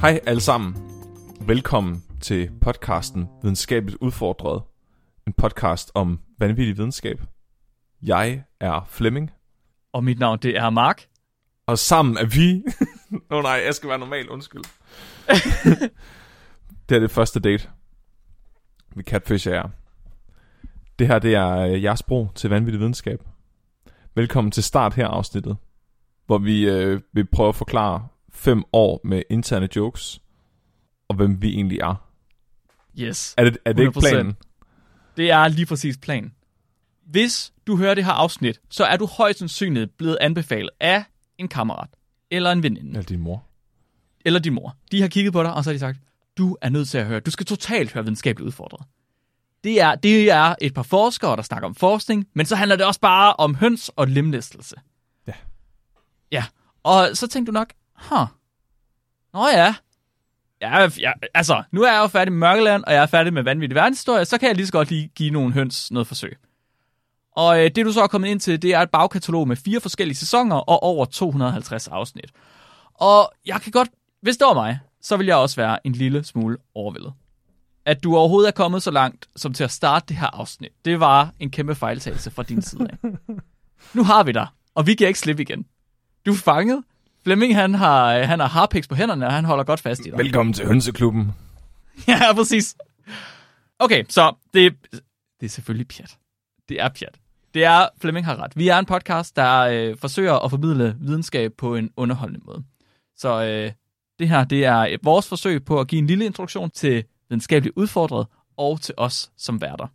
Hej alle sammen. Velkommen til podcasten Videnskabeligt Udfordret. En podcast om vanvittig videnskab. Jeg er Flemming, Og mit navn, det er Mark. og sammen er vi... Åh oh, nej, jeg skal være normal, undskyld. det er det første date. Vi catfisher jer. Det her, det er øh, jeres bro til vanvittig videnskab. Velkommen til start her afsnittet, hvor vi øh, vil prøve at forklare fem år med interne jokes, og hvem vi egentlig er. Yes. Er det, er det ikke 100%. planen? Det er lige præcis planen. Hvis du hører det her afsnit, så er du højst sandsynligt blevet anbefalet af en kammerat, eller en veninde, Eller din mor. eller din mor. De har kigget på dig, og så har de sagt, du er nødt til at høre, du skal totalt høre videnskabeligt udfordret. Det er, det er et par forskere, der snakker om forskning, men så handler det også bare om høns og limlæstelse. Ja. Ja, og så tænkte du nok, huh, nå ja, Ja, jeg, altså, nu er jeg jo færdig med Mørkeland, og jeg er færdig med vanvittig verdenshistorie, så kan jeg lige så godt lige give nogle høns noget forsøg. Og øh, det du så er kommet ind til, det er et bagkatalog med fire forskellige sæsoner og over 250 afsnit. Og jeg kan godt, hvis det var mig, så vil jeg også være en lille smule overvældet. At du overhovedet er kommet så langt som til at starte det her afsnit, det var en kæmpe fejltagelse fra din side af. Nu har vi dig, og vi kan ikke slippe igen. Du er fanget. Flemming, han har, øh, han har harpiks på hænderne, og han holder godt fast i dig. Velkommen til Hønseklubben. Ja, præcis. Okay, så det, det er selvfølgelig pjat. Det er pjat. Det er, Flemming har ret. Vi er en podcast, der øh, forsøger at formidle videnskab på en underholdende måde. Så øh, det her, det er vores forsøg på at give en lille introduktion til videnskabeligt udfordret og til os som værter.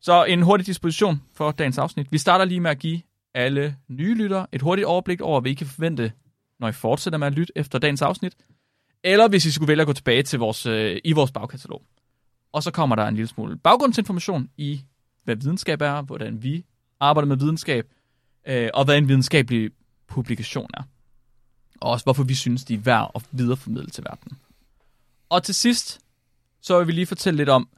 Så en hurtig disposition for dagens afsnit. Vi starter lige med at give alle nye lyttere et hurtigt overblik over, hvad I kan forvente, når I fortsætter med at lytte efter dagens afsnit eller hvis I skulle vælge at gå tilbage til vores, øh, i vores bagkatalog. Og så kommer der en lille smule baggrundsinformation i, hvad videnskab er, hvordan vi arbejder med videnskab, øh, og hvad en videnskabelig publikation er. Og også hvorfor vi synes, de er værd at videreformidle til verden. Og til sidst, så vil vi lige fortælle lidt om,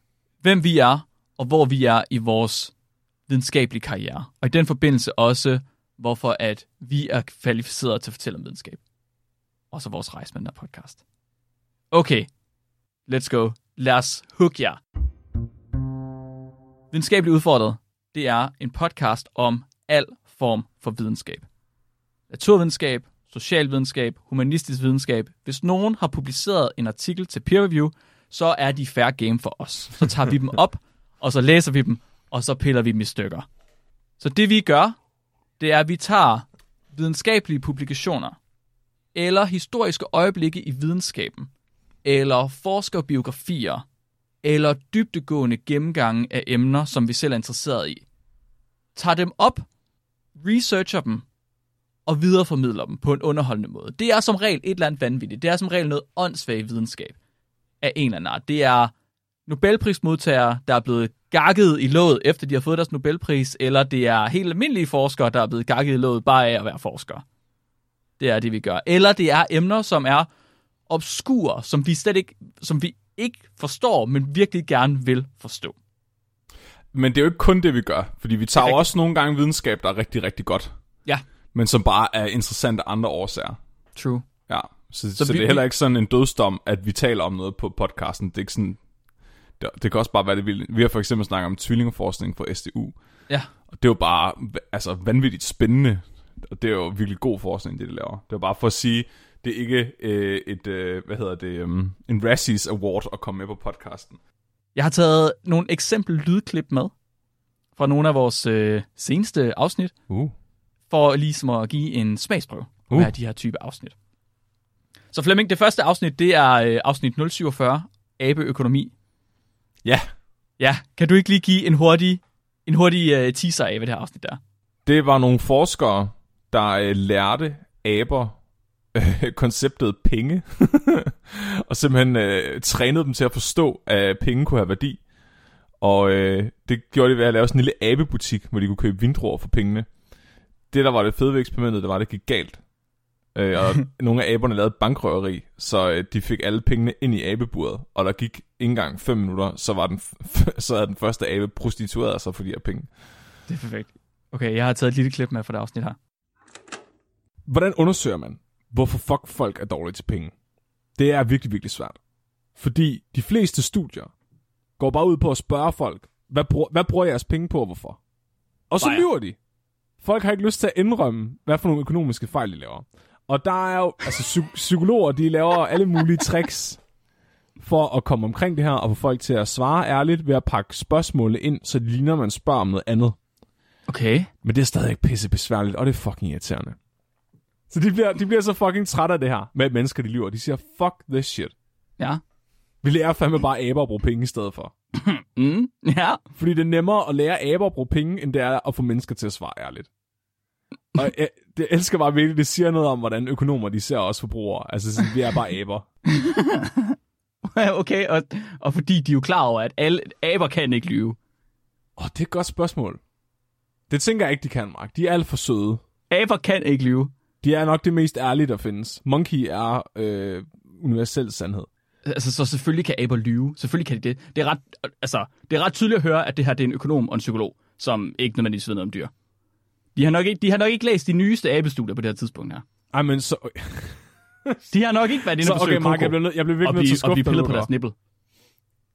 hvem vi er, og hvor vi er i vores videnskabelig karriere. Og i den forbindelse også, hvorfor at vi er kvalificeret til at fortælle om videnskab. Og så vores rejse med den her podcast. Okay, let's go. Lad os hook jer. Videnskabeligt udfordret, det er en podcast om al form for videnskab. Naturvidenskab, socialvidenskab, humanistisk videnskab. Hvis nogen har publiceret en artikel til peer review, så er de fair game for os. Så tager vi dem op, og så læser vi dem, og så piller vi dem i stykker. Så det vi gør, det er, at vi tager videnskabelige publikationer, eller historiske øjeblikke i videnskaben, eller forskerbiografier, eller dybdegående gennemgange af emner, som vi selv er interesseret i. Tager dem op, researcher dem, og videreformidler dem på en underholdende måde. Det er som regel et eller andet vanvittigt. Det er som regel noget åndssvagt videnskab af en eller anden art. Det er Nobelprismodtagere, der er blevet gakket i låget, efter de har fået deres Nobelpris, eller det er helt almindelige forskere, der er blevet gakket i låget bare af at være forskere. Det er det, vi gør. Eller det er emner, som er obskure, som vi slet ikke, som vi ikke forstår, men virkelig gerne vil forstå. Men det er jo ikke kun det, vi gør. Fordi vi tager er også nogle gange videnskab, der er rigtig, rigtig godt. Ja, Men som bare er interessant af andre årsager. true. Ja, så, så, Så så vi- det er heller ikke sådan en dødsdom, at vi taler om noget på podcasten. Det er ikke sådan... Det, det kan også bare være det vildt. Vi har for eksempel snakket om tvillingeforskning på SDU. Ja, Og det er jo bare altså, vanvittigt spændende. Og det er jo virkelig god forskning, det de laver. Det er bare for at sige, det er ikke øh, et, øh, hvad hedder det, um, en Razzies Award at komme med på podcasten. jeg har taget nogle eksempel lydklip med fra nogle af vores øh, seneste afsnit, Uh. for ligesom at give en smagsprøve Uh. af de her type afsnit. Så Flemming, det første afsnit, det er øh, afsnit 047, Abeøkonomi. Ja, Ja, kan du ikke lige give en hurtig, en hurtig øh, teaser af, hvad det her afsnit er? det var nogle forskere, der øh, lærte aber øh, konceptet penge, og simpelthen øh, trænede dem til at forstå, at penge kunne have værdi. Og øh, det gjorde de ved at lave sådan en lille abebutik, hvor de kunne købe vindruer for pengene. Det, der var det fede ved eksperimentet, det var, at det gik galt. Øh, og nogle af aberne lavede bankrøveri, så øh, de fik alle pengene ind i abeburet, og der gik ikke engang 5 minutter, så, var den, så havde den første abe prostitueret sig for de her penge. Det er perfekt. Okay, jeg har taget et lille klip med fra det afsnit her. Hvordan undersøger man, hvorfor fuck folk er dårlige til penge? Det er virkelig, virkelig svært. Fordi de fleste studier går bare ud på at spørge folk, hvad, bruger, hvad bruger jeres penge på og hvorfor? Og så lyver de. Folk har ikke lyst til at indrømme, hvad for nogle økonomiske fejl de laver. Og der er jo, altså psy- psykologer, de laver alle mulige tricks for at komme omkring det her, og få folk til at svare ærligt ved at pakke spørgsmålene ind, så det ligner, man spørger om noget andet. Okay. Men det er stadig ikke pisse besværligt, og det er fucking irriterende. Så de bliver, de bliver så fucking trætte af det her, med at mennesker de lyver. De siger, fuck this shit. Ja. Vi lærer fandme bare aber at bruge penge i stedet for. Mm, ja. Fordi det er nemmere at lære aber at bruge penge, end det er at få mennesker til at svare ærligt. Og jeg, det elsker bare virkelig, det siger noget om, hvordan økonomer de ser os forbrugere. Altså, sådan, vi er bare aber. okay, og, og fordi de er jo klar over, at alle aber kan ikke lyve. Åh, det er et godt spørgsmål. Det tænker jeg ikke, de kan, Mark. De er alt for søde. Aber kan ikke lyve. De er nok det mest ærlige, der findes. Monkey er øh, universel sandhed. Altså, så selvfølgelig kan aber lyve. Selvfølgelig kan de det. Det er, ret, altså, det er ret tydeligt at høre, at det her det er en økonom og en psykolog, som ikke nødvendigvis ved noget om dyr. De har nok ikke, de har nok ikke læst de nyeste abestudier på det her tidspunkt her. Ej, men så... De har nok ikke været inde og okay, besøge Mark, jeg bliver, nød, jeg bliver virkelig og nødt til blive, at og skuffe blive dig pillet nu, på deres der. nippel.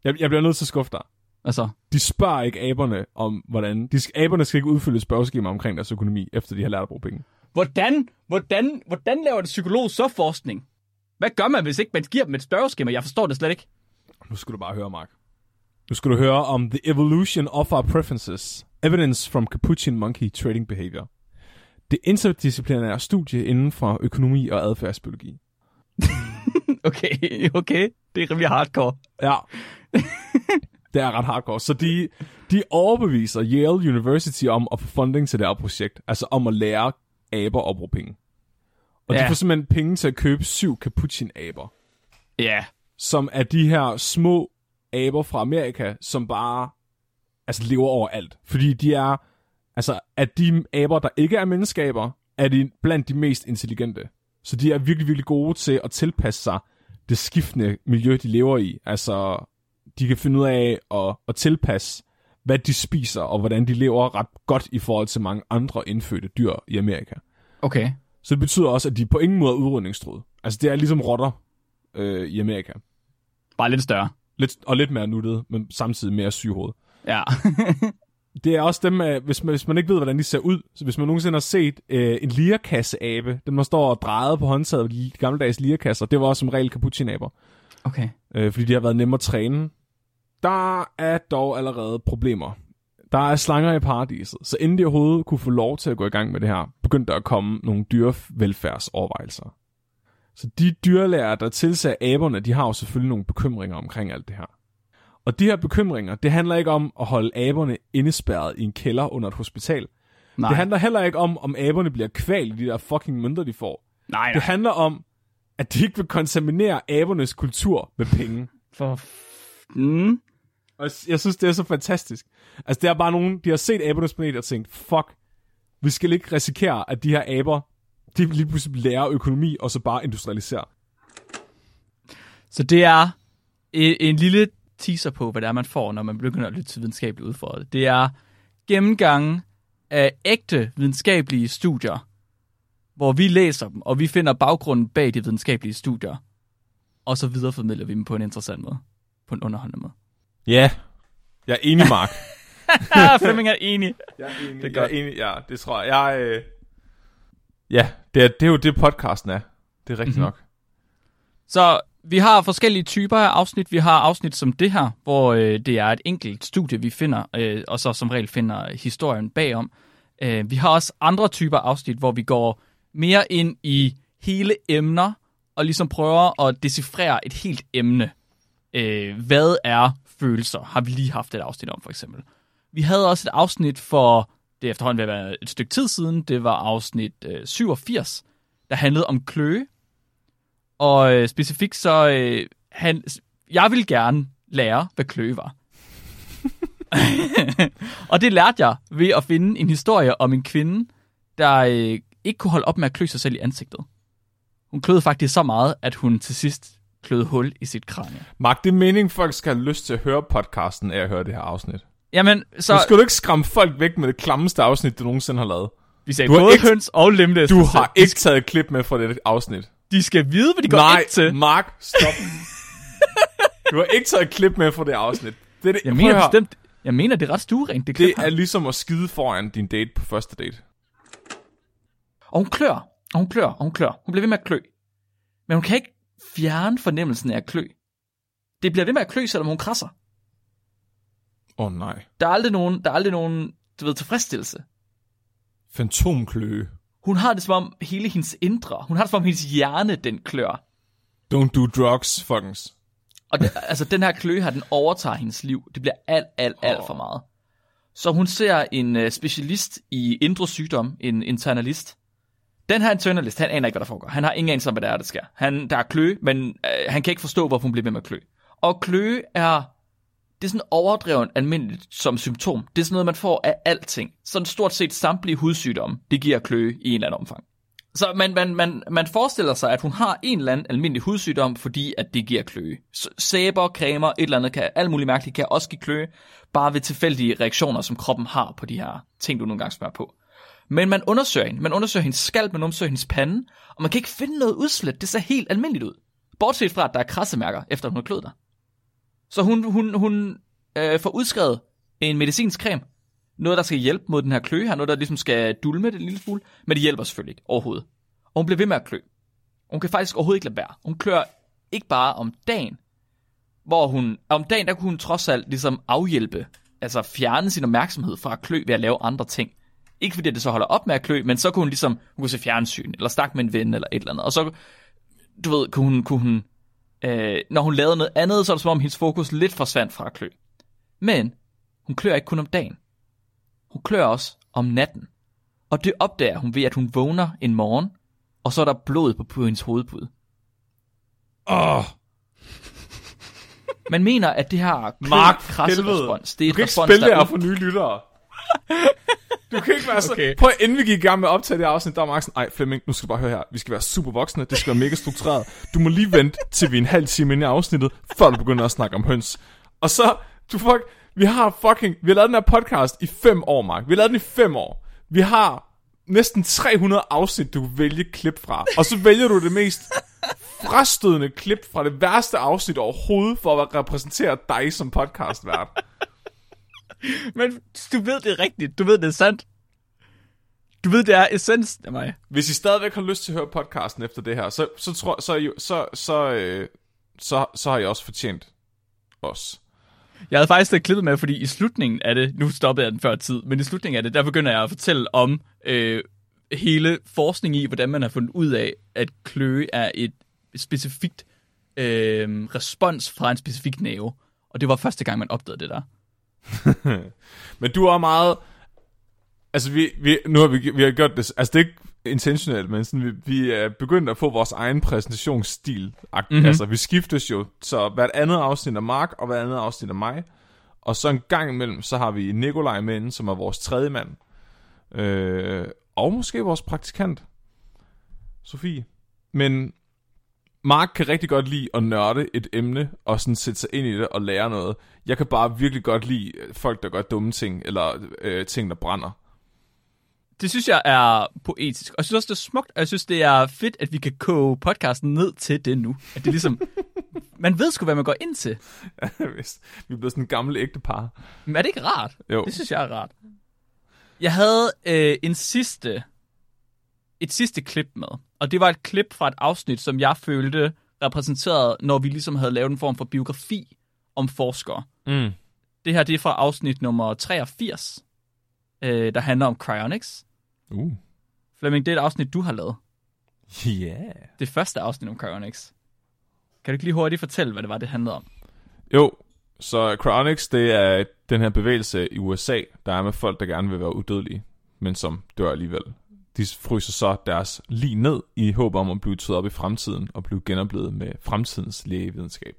jeg, jeg bliver nødt til at skuffe dig. Altså, De spørger ikke aberne om, hvordan... De, aberne skal ikke udfylde et spørgeskema omkring deres økonomi, efter de har lært at bruge penge. hvordan, hvordan, hvordan laver en psykolog så forskning? Hvad gør man, hvis ikke man giver dem et spørgeskema? Jeg forstår det slet ikke. Nu skal du bare høre, Mark. Nu skal du høre om The Evolution of Our Preferences. Evidence from Capuchin Monkey Trading Behavior. Det interdisciplinære studie inden for økonomi og adfærdsbiologi. Okay, okay. Det er rimelig hardcore. Ja. det er ret hardcore. Så de, de overbeviser Yale University om at få funding til det her projekt. Altså om at lære aber at bruge penge. Og ja. De får simpelthen penge til at købe syv Capuchin-aber. Ja. Som er de her små aber fra Amerika, som bare altså lever overalt. Fordi de er, altså at de aber, der ikke er menneskeaber, er de blandt de mest intelligente. Så de er virkelig, virkelig gode til at tilpasse sig det skiftende miljø, de lever i. Altså, de kan finde ud af at, at tilpasse, hvad de spiser, og hvordan de lever ret godt i forhold til mange andre indfødte dyr i Amerika. Okay. Så det betyder også, at de på ingen måde er udrydningstruede. Altså, det er ligesom rotter øh, i Amerika. Bare lidt større. Lidt, og lidt mere nuttet, men samtidig mere sygehoved. Ja. Det er også dem, øh, hvis man, hvis man ikke ved, hvordan de ser ud. Så hvis man nogensinde har set øh, en lierkasse-abe, den der står og drejet på håndtaget, de gammeldags lierkasser, det var også som regel capuchinaber, okay. øh, fordi de har været nemme at træne. Der er dog allerede problemer. Der er slanger i paradiset, så inden de overhovedet kunne få lov til at gå i gang med det her, begyndte der at komme nogle dyrevelfærdsovervejelser. Så de dyrlærer, der tilser aberne, de har jo selvfølgelig nogle bekymringer omkring alt det her. Og de her bekymringer, det handler ikke om at holde aberne indespærret i en kælder under et hospital. Nej. Det handler heller ikke om, om aberne bliver kvalt i de der fucking mønter, de får. nej, nej. Det handler om, at de ikke vil kontaminere abernes kultur med penge. For... Mm. Og jeg synes, det er så fantastisk. Altså, det er bare nogen, de har set abernes planet og tænkt, fuck, vi skal ikke risikere, at de her aber, de lige pludselig lærer økonomi, og så bare industrialisere. Så det er en, en lille teaser på, hvad det er, man får, når man begynder at lytte til videnskabeligt udfordret. Det er gennemgangen af ægte videnskabelige studier, hvor vi læser dem, og vi finder baggrunden bag de videnskabelige studier, og så videreformidler vi dem på en interessant måde. På en underholdende måde. Ja, jeg er enig, Mark. Flemming er enig. jeg er enig, Det er jeg godt. er enig, ja, det tror jeg. jeg øh... Ja, det er, det er jo det, podcasten er. Det er rigtigt mm-hmm. nok. Så vi har forskellige typer af afsnit. Vi har afsnit som det her, hvor øh, det er et enkelt studie, vi finder, øh, og så som regel finder historien bagom. Øh, vi har også andre typer afsnit, hvor vi går mere ind i hele emner, og ligesom prøver at decifrere et helt emne. Øh, hvad er følelser? Har vi lige haft et afsnit om, for eksempel. Vi havde også et afsnit for, det er efterhånden ved at være et stykke tid siden, det var afsnit øh, 87, der handlede om kløe. Og øh, specifikt så, øh, han, jeg vil gerne lære, hvad klø var. og det lærte jeg ved at finde en historie om en kvinde, der øh, ikke kunne holde op med at klø sig selv i ansigtet. Hun kløede faktisk så meget, at hun til sidst kløede hul i sit kranie. Mark, det er meningen, folk skal have lyst til at høre podcasten af at høre det her afsnit. Jamen, så Så skal du ikke skræmme folk væk med det klammeste afsnit, du nogensinde har lavet. vi sagde du har både ikke- høns og limlæs. Du har ikke taget et klip med fra det afsnit. De skal vide, hvad de går Nej, ind til. Mark, stop. du har ikke taget et klip med fra det afsnit. Det er, det, Jeg mener bestemt, jeg mener, det er ret stuerent, det Det er ligesom at skide foran din date på første date. Og hun klør, og hun klør, og hun klør. Hun bliver ved med at klø. Men hun kan ikke fjerne fornemmelsen af at klø. Det bliver ved med at klø, selvom hun krasser. Åh oh, nej. Der er aldrig nogen, der er aldrig nogen du ved, tilfredsstillelse. Fantomkløe. Hun har det som om hele hendes indre, hun har det som om hendes hjerne, den klør. Don't do drugs, fuckings. Og det, altså, den her kløe her, den overtager hendes liv. Det bliver alt, alt, alt for meget. Så hun ser en uh, specialist i indre sygdom, en internalist. Den her internalist, han aner ikke, hvad der foregår. Han har ingen anelse om, hvad der er, der sker. Han, der er kløe, men uh, han kan ikke forstå, hvorfor hun bliver ved med at klø. Og kløe er, det er sådan overdrevet almindeligt som symptom. Det er sådan noget, man får af alting. Sådan stort set samtlige hudsygdomme, det giver kløe i en eller anden omfang. Så man, man, man, man forestiller sig, at hun har en eller anden almindelig hudsygdom, fordi at det giver kløe. Sæber, cremer, et eller andet, kan, alt muligt mærkeligt kan også give kløe, bare ved tilfældige reaktioner, som kroppen har på de her ting, du nogle gange smører på. Men man undersøger hende. Man undersøger hendes skalp, man undersøger hendes pande, og man kan ikke finde noget udslæt. Det ser helt almindeligt ud. Bortset fra, at der er krassemærker, efter hun har kløet dig. Så hun, hun, hun øh, får udskrevet en medicinsk creme. Noget, der skal hjælpe mod den her kløe her. Noget, der ligesom skal dulme det en lille smule. Men det hjælper selvfølgelig ikke overhovedet. Og hun bliver ved med at klø. Hun kan faktisk overhovedet ikke lade være. Hun klør ikke bare om dagen. Hvor hun, om dagen, der kunne hun trods alt ligesom afhjælpe. Altså fjerne sin opmærksomhed fra at klø ved at lave andre ting. Ikke fordi det så holder op med at klø, men så kunne hun ligesom, hun kunne se fjernsyn, eller snakke med en ven, eller et eller andet. Og så, du ved, kunne hun, kunne hun øh, når hun lavede noget andet, så er det som om hendes fokus lidt forsvandt fra at klø. Men hun klør ikke kun om dagen. Hun klør også om natten. Og det opdager hun ved, at hun vågner en morgen, og så er der blod på, på hendes hovedpude. Åh, oh, Man mener, at det her Mark, krasse respons, det er du kan ikke spille der her er for nye lyttere. Du kan ikke være så... Okay. Prøv at, inden vi gik i gang med at optage det afsnit, der var Mark sådan, ej Flemming, nu skal du bare høre her. Vi skal være super voksne, det skal være mega struktureret. Du må lige vente til vi er en halv time inde i afsnittet, før du begynder at snakke om høns. Og så, du fuck, vi har fucking, vi har lavet den her podcast i fem år, Mark. Vi har lavet den i fem år. Vi har næsten 300 afsnit, du kan vælge klip fra. Og så vælger du det mest frastødende klip fra det værste afsnit overhovedet, for at repræsentere dig som podcastvært. Men du ved det er rigtigt. Du ved det er sandt. Du ved, det er essens af mig. Hvis I stadigvæk har lyst til at høre podcasten efter det her, så, så, tror, så, så, så, øh, så, så har I også fortjent os. Jeg havde faktisk det klippet med, fordi i slutningen af det, nu stoppede jeg den før tid, men i slutningen af det, der begynder jeg at fortælle om øh, hele forskning i, hvordan man har fundet ud af, at kløe er et specifikt øh, respons fra en specifik nerve. Og det var første gang, man opdagede det der. Men du er meget... Altså, vi, vi, nu har vi, vi har gjort det... Altså, det er ikke intentionelt, men sådan, vi, vi er begyndt at få vores egen præsentationsstil. Mm-hmm. Mhm. Altså, vi skiftes jo, så hvert andet afsnit er Mark, og hvert andet afsnit er mig. Og så en gang imellem, så har vi Nikolaj med inde, som er vores tredje mand. Øh, og måske vores praktikant, Sofie. Men Mark kan rigtig godt lide at nørde et emne, og sådan sætte sig ind i det og lære noget. Jeg kan bare virkelig godt lide folk, der gør dumme ting, eller øh, ting, der brænder. Det synes jeg er poetisk. Og jeg synes også, det er smukt, og jeg synes, det er fedt, at vi kan koge podcasten ned til det nu. At det er ligesom... man ved sgu, hvad man går ind til. Hvis vi er blevet sådan en gammel ægtepar. Men er det ikke rart? Jo. Det synes jeg er rart. Jeg havde øh, en sidste, et sidste klip med, og det var et klip fra et afsnit, som jeg følte repræsenterede, når vi ligesom havde lavet en form for biografi om forskere. Mm. Det her det er fra afsnit nummer 83, øh, der handler om cryonics. Uh. Flemming, det er et afsnit, du har lavet. Yeah. Det første afsnit om cryonics. Kan du ikke lige hurtigt fortælle, hvad det var, det handlede om? Jo, så cryonics, det er den her bevægelse i USA, der er med folk, der gerne vil være udødelige, men som dør alligevel. De fryser så deres lige ned i håb om at blive taget op i fremtiden og blive genoplevet med fremtidens lægevidenskab.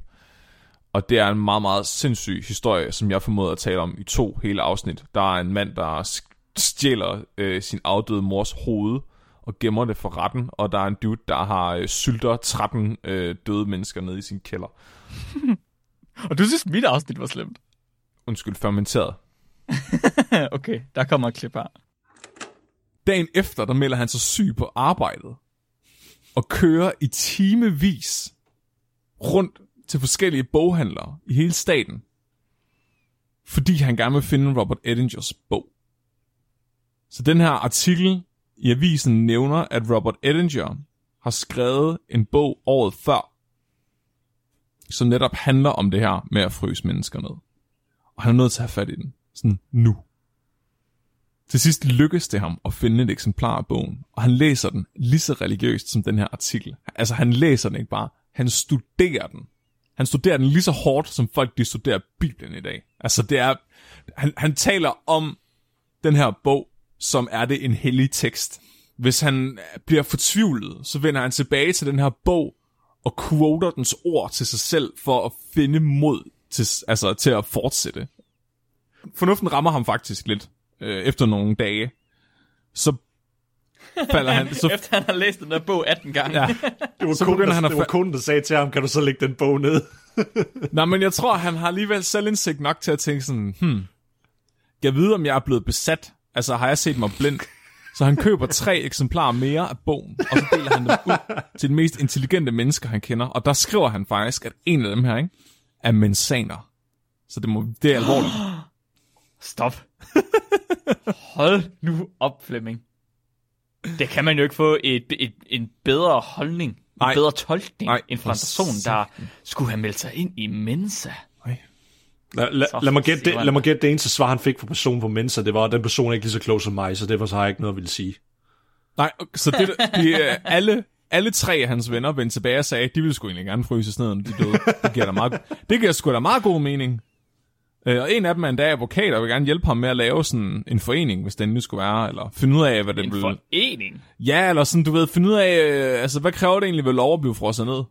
Og det er en meget, meget sindssyg historie, som jeg formoder at tale om i to hele afsnit. Der er en mand, der stjæler øh, sin afdøde mors hoved og gemmer det for retten, og der er en dude, der har øh, sylter 13 øh, døde mennesker nede i sin kælder. og du synes, mit afsnit var slemt? Undskyld, fermenteret. okay, der kommer et klip her. Dagen efter, der melder han sig syg på arbejdet, og kører i timevis rundt til forskellige boghandlere i hele staten, fordi han gerne vil finde Robert Edingers bog. Så den her artikel i avisen nævner, at Robert Edinger har skrevet en bog året før, som netop handler om det her med at fryse mennesker ned. Og han er nødt til at have fat i den. Sådan nu. Til sidst lykkes det ham at finde et eksemplar af bogen, og han læser den lige så religiøst som den her artikel. Altså han læser den ikke bare, han studerer den. Han studerer den lige så hårdt, som folk de studerer Bibelen i dag. Altså det er, han, han taler om den her bog, som er det en hellig tekst. Hvis han bliver fortvivlet, så vender han tilbage til den her bog, og quoter dens ord til sig selv, for at finde mod til, altså, til at fortsætte. Fornuften rammer ham faktisk lidt øh, efter nogle dage. Så falder han... Så... Efter han har læst den der bog 18 gange. Ja. Det var, så kunden, der, han det var kunden, der sagde til ham, kan du så lægge den bog ned? Nej, men jeg tror, han har alligevel selvindsigt nok til at tænke sådan, hmm, jeg ved, om jeg er blevet besat. Altså, har jeg set mig blind? Så han køber tre eksemplarer mere af bogen, og så deler han dem ud til de mest intelligente mennesker, han kender. Og der skriver han faktisk, at en af dem her, ikke, er mensaner. Så det, må, det er alvorligt. Stop. Hold nu op, Flemming. Det kan man jo ikke få et, et, en bedre holdning, en Nej. bedre tolkning, Nej. end fra en person, der skulle have meldt sig ind i Mensa. Nej. Lad, lad, lad, mig gætte det, lad mig gætte det eneste svar, han fik fra personen på Mensa, det var, at den person er ikke lige så klog som mig, så det var så har jeg ikke noget at ville sige. Nej, så det, de, alle, alle tre af hans venner vendte tilbage og sagde, at de ville sgu egentlig gerne fryse ned, når de døde. Det giver, da meget, det giver sgu da meget god mening. Øh, og en af dem er endda advokat, og vil gerne hjælpe ham med at lave sådan en forening, hvis den nu skulle være, eller finde ud af, hvad det vil... En forening? Ja, eller sådan, du ved, finde ud af, øh, altså, hvad kræver det egentlig ved lov at blive frosset ned?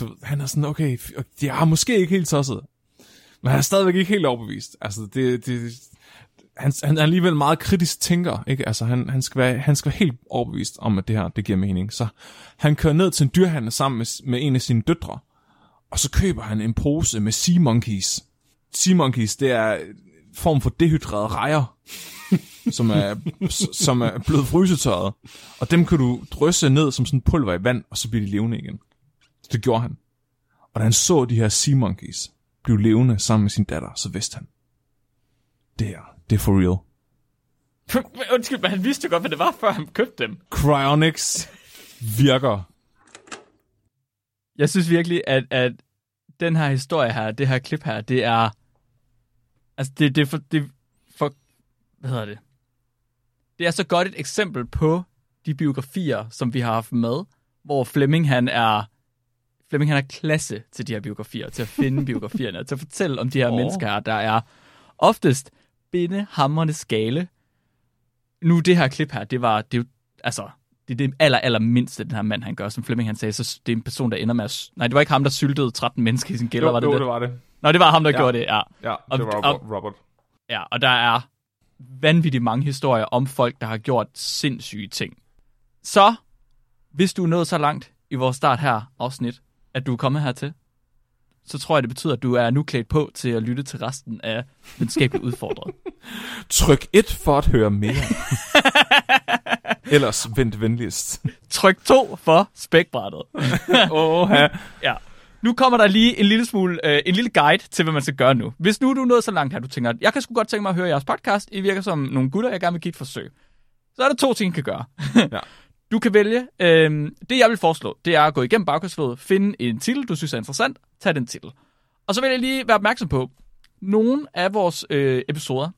Du, han er sådan, okay, jeg er måske ikke helt tosset, men han er stadigvæk ikke helt overbevist. Altså, det, det, han, han er alligevel meget kritisk tænker, ikke? Altså, han, han, skal være, han skal være helt overbevist om, at det her, det giver mening. Så han kører ned til en dyrhandel sammen med, med en af sine døtre, og så køber han en pose med sea monkeys, sea monkeys, det er en form for dehydrerede rejer, som er, som er blevet frysetørret. Og dem kan du drysse ned som sådan pulver i vand, og så bliver de levende igen. Så det gjorde han. Og da han så de her sea monkeys blive levende sammen med sin datter, så vidste han, det her, det er for real. Undskyld, men han vidste jo godt, hvad det var, før han købte dem. Cryonics virker. Jeg synes virkelig, at, at den her historie her, det her klip her, det er Altså, det, det, for, det for, hvad hedder det? Det er så godt et eksempel på de biografier, som vi har haft med, hvor Flemming han er Flemming han er klasse til de her biografier, til at finde biografierne, til at fortælle om de her oh. mennesker her, der er oftest bindehamrende skale. Nu det her klip her, det var, det, altså, det er det aller, aller mindste, den her mand han gør, som Flemming han sagde, så det er en person, der ender med at... Nej, det var ikke ham, der syltede 13 mennesker i sin gælder, jo, var det jo, det? det var det. Nå, det var ham, der ja. gjorde det, ja. Ja, det var og, Robert. Ja, og der er vanvittigt mange historier om folk, der har gjort sindssyge ting. Så, hvis du er nået så langt i vores start her afsnit, at du er kommet hertil, så tror jeg, det betyder, at du er nu klædt på til at lytte til resten af videnskabeligt udfordret. Tryk 1 for at høre mere. Ellers vent venligst. Tryk 2 for spækbrættet. Åh, ja. Nu kommer der lige en lille smule, øh, en lille guide til, hvad man skal gøre nu. Hvis nu du er nået så langt her, du tænker, jeg kan sgu godt tænke mig at høre jeres podcast, I virker som nogle gutter, jeg gerne vil give et forsøg. Så er der to ting, I kan gøre. ja. Du kan vælge, øh, det jeg vil foreslå, det er at gå igennem bagkastflådet, finde en titel, du synes er interessant, tag den titel. Og så vil jeg lige være opmærksom på, nogle af vores øh, episoder,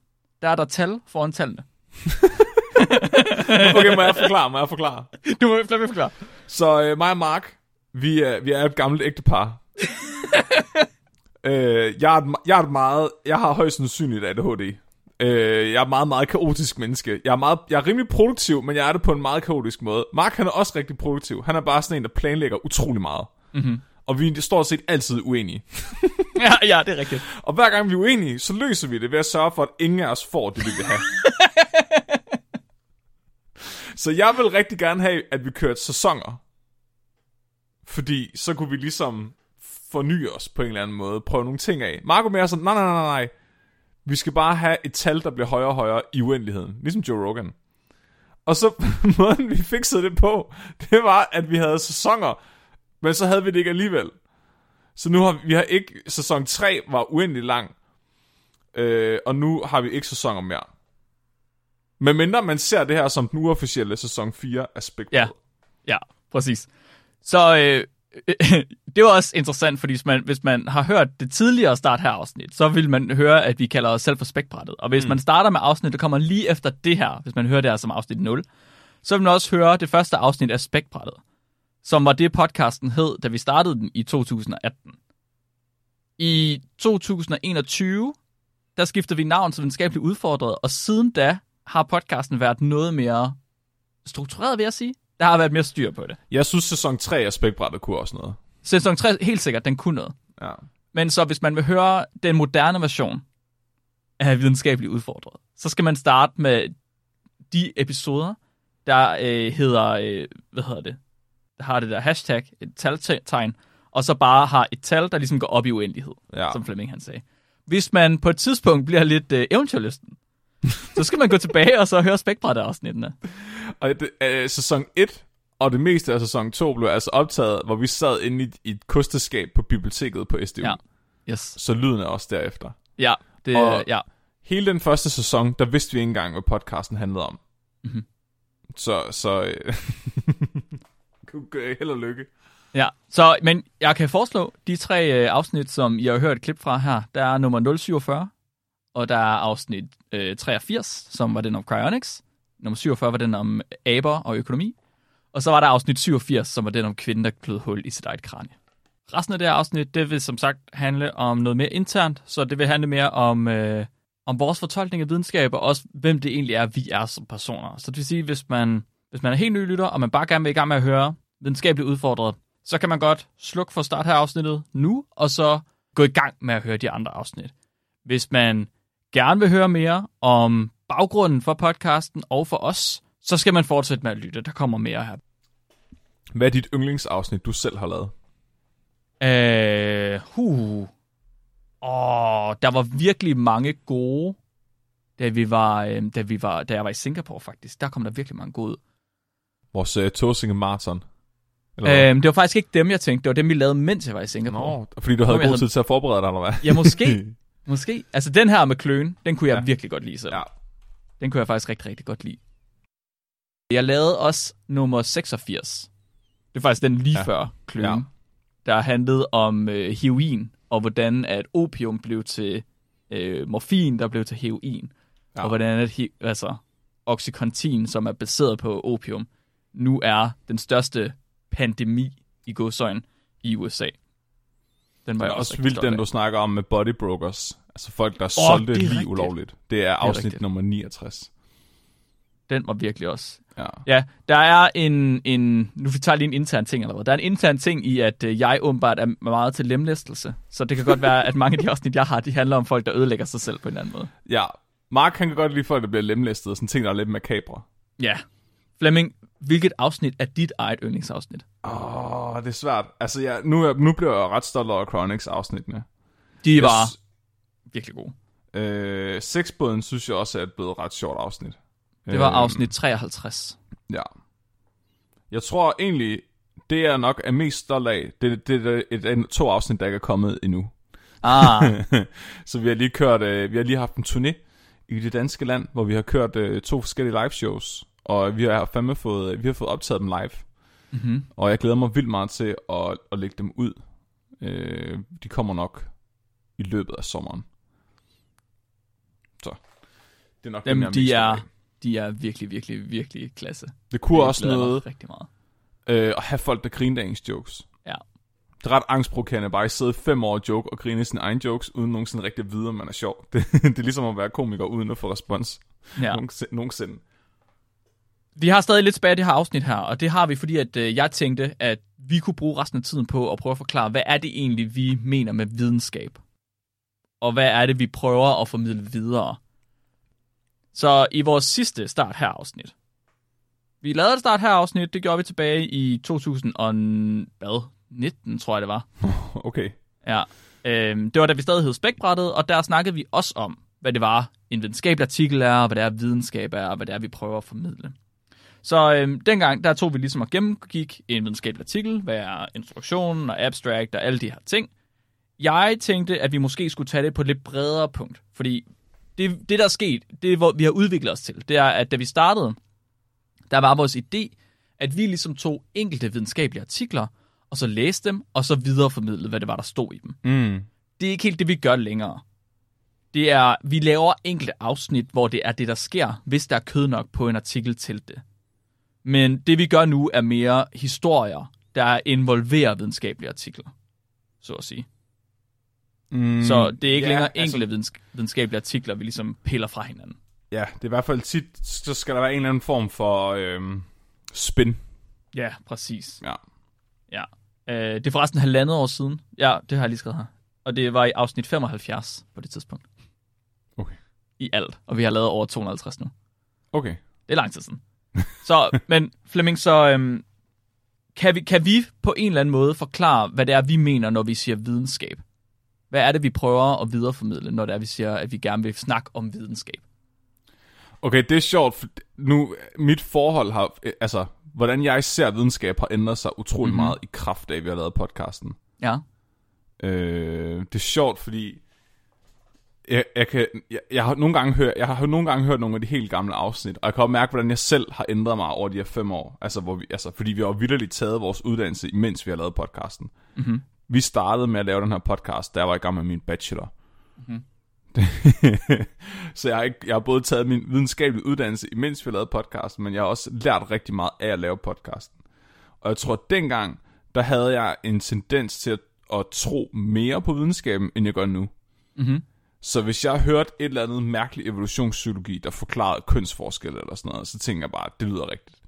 der er der tal foran tallene. okay, må jeg forklare, må jeg forklare? Du må forklare. Så øh, mig og Mark, vi er, vi er et gammelt ægtepar. øh, jeg, er et, jeg er et meget... Jeg har højst sandsynligt ADHD. Øh, jeg er meget, meget kaotisk menneske. Jeg er, meget, jeg er rimelig produktiv, men jeg er det på en meget kaotisk måde. Mark, han er også rigtig produktiv. Han er bare sådan en, der planlægger utrolig meget. Mm-hmm. Og vi er stort set altid uenige. ja, ja, det er rigtigt. Og hver gang vi er uenige, så løser vi det ved at sørge for, at ingen af os får det, vi vil have. så jeg vil rigtig gerne have, at vi kørte sæsoner. Fordi så kunne vi ligesom forny os på en eller anden måde. Prøve nogle ting af. Marco mere sådan, nej, nej, nej, nej. Vi skal bare have et tal, der bliver højere og højere i uendeligheden. Ligesom Joe Rogan. Og så måden vi fikset det på, det var, at vi havde sæsoner, men så havde vi det ikke alligevel. Så nu har vi har ikke, sæson 3 var uendelig lang, øh, og nu har vi ikke sæsoner mere. Men mindre man ser det her som den uofficielle sæson 4 aspekt. Ja, ja, præcis. Så øh, det var også interessant, fordi hvis man, hvis man har hørt det tidligere start her afsnit, så vil man høre, at vi kalder os selv for spækbrættet. Og hvis mm. man starter med afsnit, der kommer lige efter det her, hvis man hører det her som afsnit 0, så vil man også høre det første afsnit af spækbrættet, som var det podcasten hed, da vi startede den i 2018. I 2021, der skiftede vi navn til videnskabeligt udfordret, og siden da har podcasten været noget mere struktureret, vil jeg sige. Der har været mere styr på det. Jeg synes, sæson 3 af Spækbrættet kunne også noget. Sæson 3, helt sikkert, den kunne noget. Ja. Men så hvis man vil høre den moderne version af videnskabeligt udfordret, så skal man starte med de episoder, der øh, hedder, øh, hvad hedder det, der har det der hashtag, et taltegn, og så bare har et tal, der ligesom går op i uendelighed, ja. som Flemming han sagde. Hvis man på et tidspunkt bliver lidt øh, eventyrlysten, så skal man gå tilbage og så høre spækbræt af afsnittene. Og det, øh, sæson 1 og det meste af sæson 2 blev altså optaget, hvor vi sad inde i, i et kosteskab på biblioteket på SDU. Ja. Yes. Så lyden er også derefter. Ja, det Og- ja. Hele den første sæson, der vidste vi ikke engang, hvad podcasten handlede om. Mhm. Så, så øh, held og lykke. Ja, så, men jeg kan foreslå de tre øh, afsnit, som I har hørt et klip fra her. Der er nummer 047, og der er afsnit øh, 83, som var den om cryonics. Nummer 47 var den om aber og økonomi. Og så var der afsnit 87, som var den om kvinden, der klød hul i sit eget kranie. Resten af det her afsnit, det vil som sagt handle om noget mere internt, så det vil handle mere om, øh, om vores fortolkning af videnskab, og også hvem det egentlig er, vi er som personer. Så det vil sige, hvis man, hvis man er helt ny lytter, og man bare gerne vil i gang med at høre videnskabeligt udfordret, så kan man godt slukke for start her afsnittet nu, og så gå i gang med at høre de andre afsnit. Hvis man gerne vil høre mere om baggrunden for podcasten og for os, så skal man fortsætte med at lytte. Der kommer mere her. Hvad er dit yndlingsafsnit, du selv har lavet? Øh, huh. Åh, der var virkelig mange gode, da vi var, øh, da vi var, da jeg var i Singapore faktisk. Der kom der virkelig mange gode. Vores uh, Tåsinge Marathon? Eller hvad? Øh, det var faktisk ikke dem, jeg tænkte. Det var dem, vi lavede, mens jeg var i Singapore. Nå, fordi du havde Nå, god havde- tid til at forberede dig, eller hvad? Ja, måske. måske. Altså den her med kløen, den kunne jeg Ja. virkelig godt lide selv. Ja. Den kunne jeg faktisk rigtig, rigtig godt lide. Jeg lavede også nummer 86. Det er faktisk den lige Ja. før kløen. Ja. Der handlede om øh, heroin, og hvordan at opium blev til øh, morfin, der blev til heroin. Ja. Og hvordan at he- altså, Oxycontin, som er baseret på opium, nu er den største pandemi i godsøjen i USA. Den var Det er også vildt, den af. du snakker om med body brokers. Altså folk, der Åh, solgte det er lige rigtigt. ulovligt. Det er afsnit rigtigt. nummer 69. Den var virkelig også Ja. Ja, der er en, en... Nu vi tager lige en intern ting eller hvad. Der er en intern ting i, at øh, jeg åbenbart er meget til lemlæstelse. Så det kan godt være, at mange af de afsnit, jeg har, de handler om folk, der ødelægger sig selv på en eller anden måde. ja. Mark, han kan godt lide folk, der bliver lemlæstet, og sådan ting, der er lidt makabre. Ja. Flemming, hvilket afsnit er dit eget yndlingsafsnit? Åh, oh, det er svært. Altså, ja, nu, er- nu bliver jeg ret stolt over Chronix-afsnittene. De Jeg var s- virkelig gode. Øh, Sexbåden synes jeg også er et blevet ret sjovt afsnit. Det var Øhm, afsnit 53. Ja. Jeg tror egentlig, det jeg nok er mest stolt af, det, det, det er et, et, to afsnit, der ikke er kommet endnu. Ah, Så vi har lige kørt, øh, vi har lige haft en turné i det danske land, hvor vi har kørt øh, to forskellige live shows, og vi har fandme fået, vi har fået optaget dem live. mm-hmm. Og jeg glæder mig vildt meget til at, at lægge dem ud. Øh, de kommer nok i løbet af sommeren. Så det er nok jeg er de er, de er virkelig, virkelig, virkelig klasse. Det kunne Jeg også noget Rigtig meget. øh, at have folk, der griner af ens jokes. Ja. Det er ret angstprovokerende bare at sidde fem år og joke og grine sine egne jokes, uden nogensinde rigtig at vide, om man er sjov. Det, det er ligesom at være komiker uden at få respons. Ja. Nogensinde. Vi har stadig lidt tilbage i det her afsnit her, og det har vi, fordi at øh, jeg tænkte, at vi kunne bruge resten af tiden på at prøve at forklare, hvad er det egentlig, vi mener med videnskab? Og hvad er det, vi prøver at formidle videre? Så i vores sidste start her afsnit, vi lavede et start her afsnit, det gjorde vi tilbage i 2019, tror jeg det var. Okay. Ja, øhm, det var da vi stadig hed Spækbrættet, og der snakkede vi også om, hvad det var, en videnskabelig artikel er, og hvad det er, videnskab er, og hvad det er, vi prøver at formidle. Så øhm, dengang, der tog vi ligesom og gennemgik en videnskabelig artikel, hvad er instruktionen og abstract og alle de her ting. Jeg tænkte, at vi måske skulle tage det på et lidt bredere punkt, fordi det, det der er sket, det hvor vi har udviklet os til, det er, at da vi startede, der var vores idé, at vi ligesom tog enkelte videnskabelige artikler, og så læste dem, og så videreformidlede, hvad det var, der stod i dem. Mm. Det er ikke helt det, vi gør længere. Det er, vi laver enkelte afsnit, hvor det er det, der sker, hvis der er kød nok på en artikel til det. Men det, vi gør nu, er mere historier, der involverer videnskabelige artikler, så at sige. Mm, så det er ikke ja, længere altså- enkelte altså, videnskabelige artikler, vi ligesom piller fra hinanden. Ja, det er i hvert fald tit, så skal der være en eller anden form for øhm, spin. Ja, præcis. Ja. Ja. Øh, det er forresten halvandet år siden. Ja, det har jeg lige skrevet her. Og det var i afsnit 75 på det tidspunkt. Okay. I alt. Og vi har lavet over 250 nu. Okay. Det er lang tid siden. Så, men Flemming, så øhm, kan, vi, kan vi på en eller anden måde forklare, hvad det er, vi mener, når vi siger videnskab? Hvad er det, vi prøver at videreformidle, når det er, vi siger, at vi gerne vil snakke om videnskab? Okay, det er sjovt, for nu, mit forhold har, altså, hvordan jeg ser videnskab har ændret sig utrolig mm-hmm. meget i kraft af, at vi har lavet podcasten. Ja. Øh, det er sjovt, fordi jeg, jeg, kan, jeg, jeg, har nogle gange hørt, jeg har nogle gange hørt nogle af de helt gamle afsnit, og jeg kan også mærke, hvordan jeg selv har ændret mig over de her fem år. Altså, hvor vi, altså fordi vi har vidderligt taget vores uddannelse, imens vi har lavet podcasten. Mm-hmm. Vi startede med at lave den her podcast, da jeg var i gang med min bachelor. Mm-hmm. så jeg har, ikke, jeg har både taget min videnskabelige uddannelse, imens vi lavede podcasten, men jeg har også lært rigtig meget af at lave podcasten. Og jeg tror, at dengang, der havde jeg en tendens til at, at tro mere på videnskaben, end jeg gør nu. Mm-hmm. Så hvis jeg hørt et eller andet mærkeligt evolutionspsykologi, der forklarede kønsforskelle eller sådan noget, så tænker jeg bare, at det lyder rigtigt.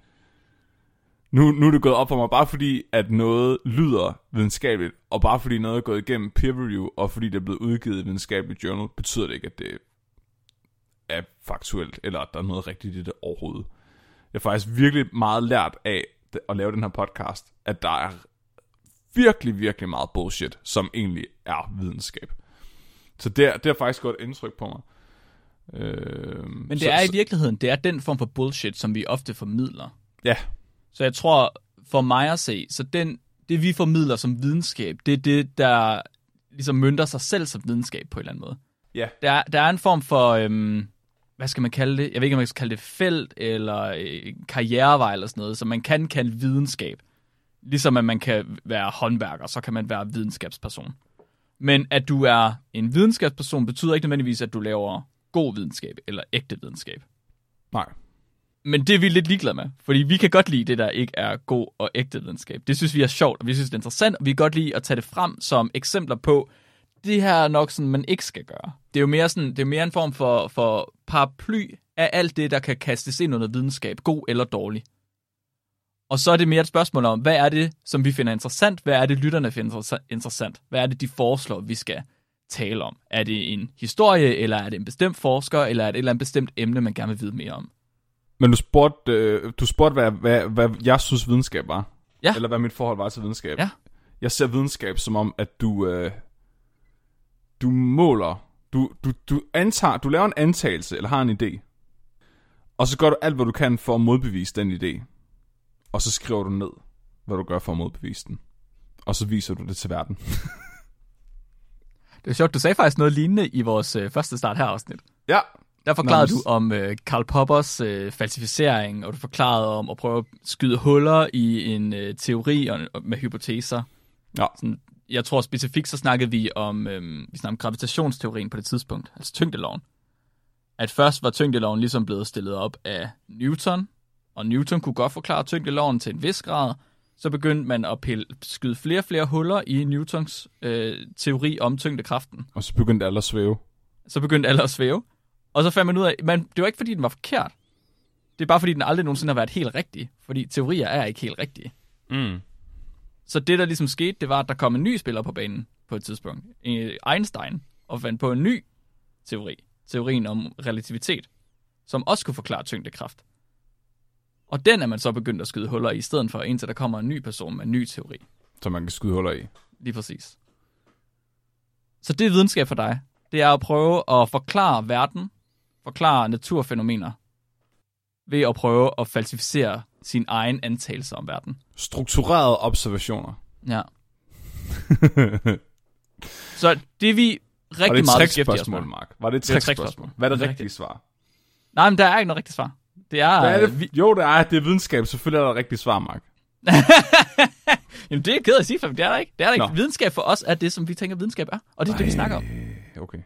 Nu, nu er det gået op for mig, bare fordi, at noget lyder videnskabeligt, og bare fordi noget er gået igennem peer review, og fordi det er blevet udgivet i videnskabeligt journal, betyder det ikke, at det er faktuelt, eller at der er noget rigtigt i det overhovedet. Jeg har faktisk virkelig meget lært af at lave den her podcast, at der er virkelig, virkelig meget bullshit, som egentlig er videnskab. Så det, det har faktisk godt indtryk på mig. Øh, Men det så, er i virkeligheden, det er den form for bullshit, som vi ofte formidler. Ja. Så jeg tror, for mig at se, så den, det vi formidler som videnskab, det er det, der ligesom mønter sig selv som videnskab på en eller anden måde. Ja. Der, der er en form for, øhm, hvad skal man kalde det? Jeg ved ikke, om man skal kalde det felt eller øh, karrierevej eller sådan noget, så man kan kalde videnskab. Ligesom at man kan være håndværker, så kan man være videnskabsperson. Men at du er en videnskabsperson, betyder ikke nødvendigvis, at du laver god videnskab eller ægte videnskab. Nej. Men det er vi lidt ligeglade med, fordi vi kan godt lide det, der ikke er god og ægte videnskab. Det synes vi er sjovt, og vi synes, det er interessant, og vi kan godt lide at tage det frem som eksempler på, det her er nok sådan, man ikke skal gøre. Det er jo mere, sådan, det er mere en form for, for paraply af alt det, der kan kastes ind under videnskab, god eller dårlig. Og så er det mere et spørgsmål om, hvad er det, som vi finder interessant? Hvad er det, lytterne finder interessant? Hvad er det, de foreslår, vi skal tale om? Er det en historie, eller er det en bestemt forsker, eller er det et eller andet bestemt emne, man gerne vil vide mere om? Men du spurgte, øh, du spurgte hvad, hvad, hvad jeg synes videnskab var. Ja. Eller hvad mit forhold var til videnskab. Ja. Jeg ser videnskab som om, at du, øh, du måler, du, du, du, antager, du laver en antagelse, eller har en idé. Og så gør du alt, hvad du kan for at modbevise den idé. Og så skriver du ned, hvad du gør for at modbevise den. Og så viser du det til verden. det er sjovt, du sagde faktisk noget lignende i vores øh, første start her afsnit. Ja, der forklarede Nå, du om øh, Karl Poppers øh, falsificering, og du forklarede om at prøve at skyde huller i en øh, teori og, og med hypoteser. Ja. Sådan, jeg tror specifikt, så snakkede vi om, øh, vi snakkede om gravitationsteorien på det tidspunkt, altså tyngdeloven. At først var tyngdeloven ligesom blevet stillet op af Newton, og Newton kunne godt forklare tyngdeloven til en vis grad, så begyndte man at pille, skyde flere og flere huller i Newtons øh, teori om tyngdekraften. Og så begyndte alle at svæve. Så begyndte alle at svæve. Og så fandt man ud af, men det var ikke fordi, den var forkert. Det er bare fordi, den aldrig nogensinde har været helt rigtig. Fordi teorier er ikke helt rigtige. Mm. Så det, der ligesom skete, det var, at der kom en ny spiller på banen på et tidspunkt. Einstein. Og fandt på en ny teori. Teorien om relativitet. Som også kunne forklare tyngdekraft. Og den er man så begyndt at skyde huller i, i stedet for indtil der kommer en ny person med en ny teori. Som man kan skyde huller i. Lige præcis. Så det er videnskab for dig. Det er at prøve at forklare verden, forklare naturfænomener, ved at prøve at falsificere sin egen antagelse om verden. Strukturerede observationer. Ja. så det vi rigtig meget et beskæftiger os med. Mark? Var det et trickspørgsmål. Hvad er det Det er rigtige rigtigt. svar? Nej, men der er ikke noget rigtigt svar. Det er... Hvad er øh, det? vi... Jo, det er, det er videnskab. Selvfølgelig er der et rigtigt svar, Mark. Jamen, det er jeg ked af at sige, for det er der ikke. Det er der ikke. Nå. Videnskab for os er det, som vi tænker, videnskab er. Og det er det, vi snakker om. Ej, Okay.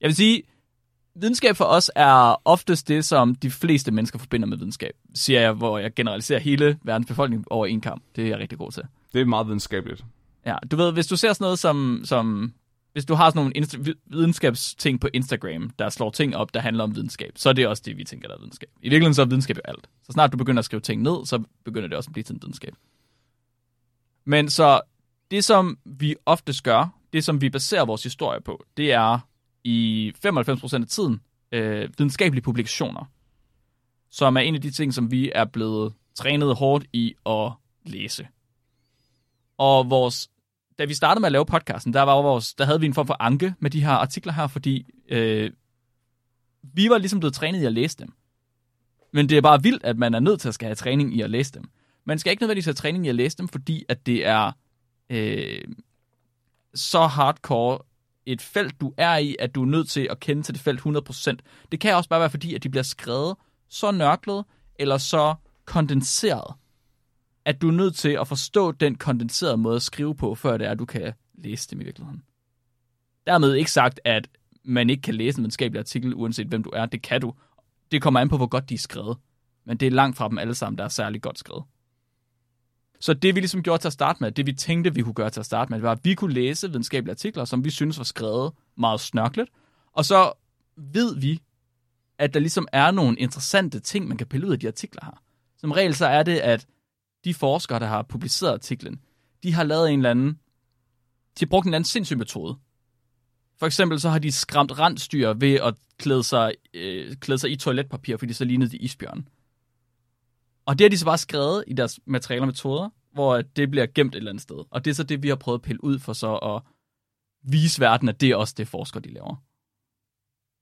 Jeg vil sige, videnskab for os er oftest det, som de fleste mennesker forbinder med videnskab. Siger jeg, hvor jeg generaliserer hele verdens befolkning over en kamp. Det er jeg rigtig god til. Det er meget videnskabeligt. Ja, du ved, hvis du ser sådan noget som... som hvis du har sådan nogle insta- videnskabsting på Instagram, der slår ting op, der handler om videnskab, så er det også det, vi tænker, der er videnskab. I virkeligheden så er videnskab jo alt. Så snart du begynder at skrive ting ned, så begynder det også at blive til en videnskab. Men så det, som vi oftest gør, det som vi baserer vores historie på, det er i 95% af tiden øh, videnskabelige publikationer, som er en af de ting, som vi er blevet trænet hårdt i at læse. Og vores, da vi startede med at lave podcasten, der, var vores, der havde vi en form for anke med de her artikler her, fordi øh, vi var ligesom blevet trænet i at læse dem. Men det er bare vildt, at man er nødt til at skal have træning i at læse dem. Man skal ikke nødvendigvis have træning i at læse dem, fordi at det er øh, så hardcore et felt, du er i, at du er nødt til at kende til det felt 100%. Det kan også bare være fordi, at de bliver skrevet så nørklet, eller så kondenseret, at du er nødt til at forstå den kondenserede måde at skrive på, før det er, at du kan læse dem i virkeligheden. Dermed ikke sagt, at man ikke kan læse en videnskabelig artikel, uanset hvem du er. Det kan du. Det kommer an på, hvor godt de er skrevet. Men det er langt fra dem alle sammen, der er særlig godt skrevet. Så det vi ligesom gjorde til at starte med, det vi tænkte, vi kunne gøre til at starte med, var, at vi kunne læse videnskabelige artikler, som vi synes var skrevet meget snørklet. Og så ved vi, at der ligesom er nogle interessante ting, man kan pille ud af de artikler her. Som regel så er det, at de forskere, der har publiceret artiklen, de har lavet en eller anden, de har brugt en eller anden sindssyg metode. For eksempel så har de skræmt randstyr ved at klæde sig, øh, klæde sig i toiletpapir, fordi så lignede de isbjørn. Og det har de så bare skrevet i deres materialer og metoder, hvor det bliver gemt et eller andet sted. Og det er så det, vi har prøvet at pille ud for så at vise verden, at det er også det, forskere de laver.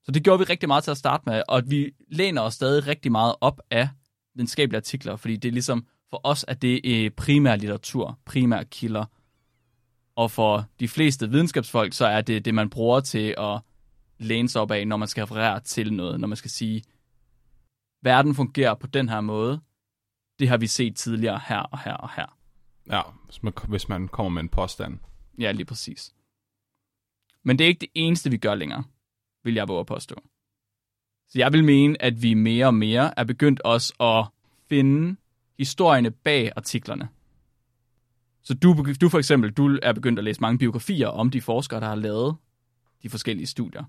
Så det gjorde vi rigtig meget til at starte med, og vi læner os stadig rigtig meget op af videnskabelige artikler, fordi det er ligesom, for os er det øh, primær litteratur, primær kilder, og for de fleste videnskabsfolk, så er det det, man bruger til at læne sig op af, når man skal referere til noget, når man skal sige, verden fungerer på den her måde, det har vi set tidligere her og her og her. Ja, hvis man, hvis man kommer med en påstand. Ja, lige præcis. Men det er ikke det eneste, vi gør længere, vil jeg våge at påstå. Så jeg vil mene, at vi mere og mere er begyndt også at finde historierne bag artiklerne. Så du, du for eksempel, du er begyndt at læse mange biografier om de forskere, der har lavet de forskellige studier.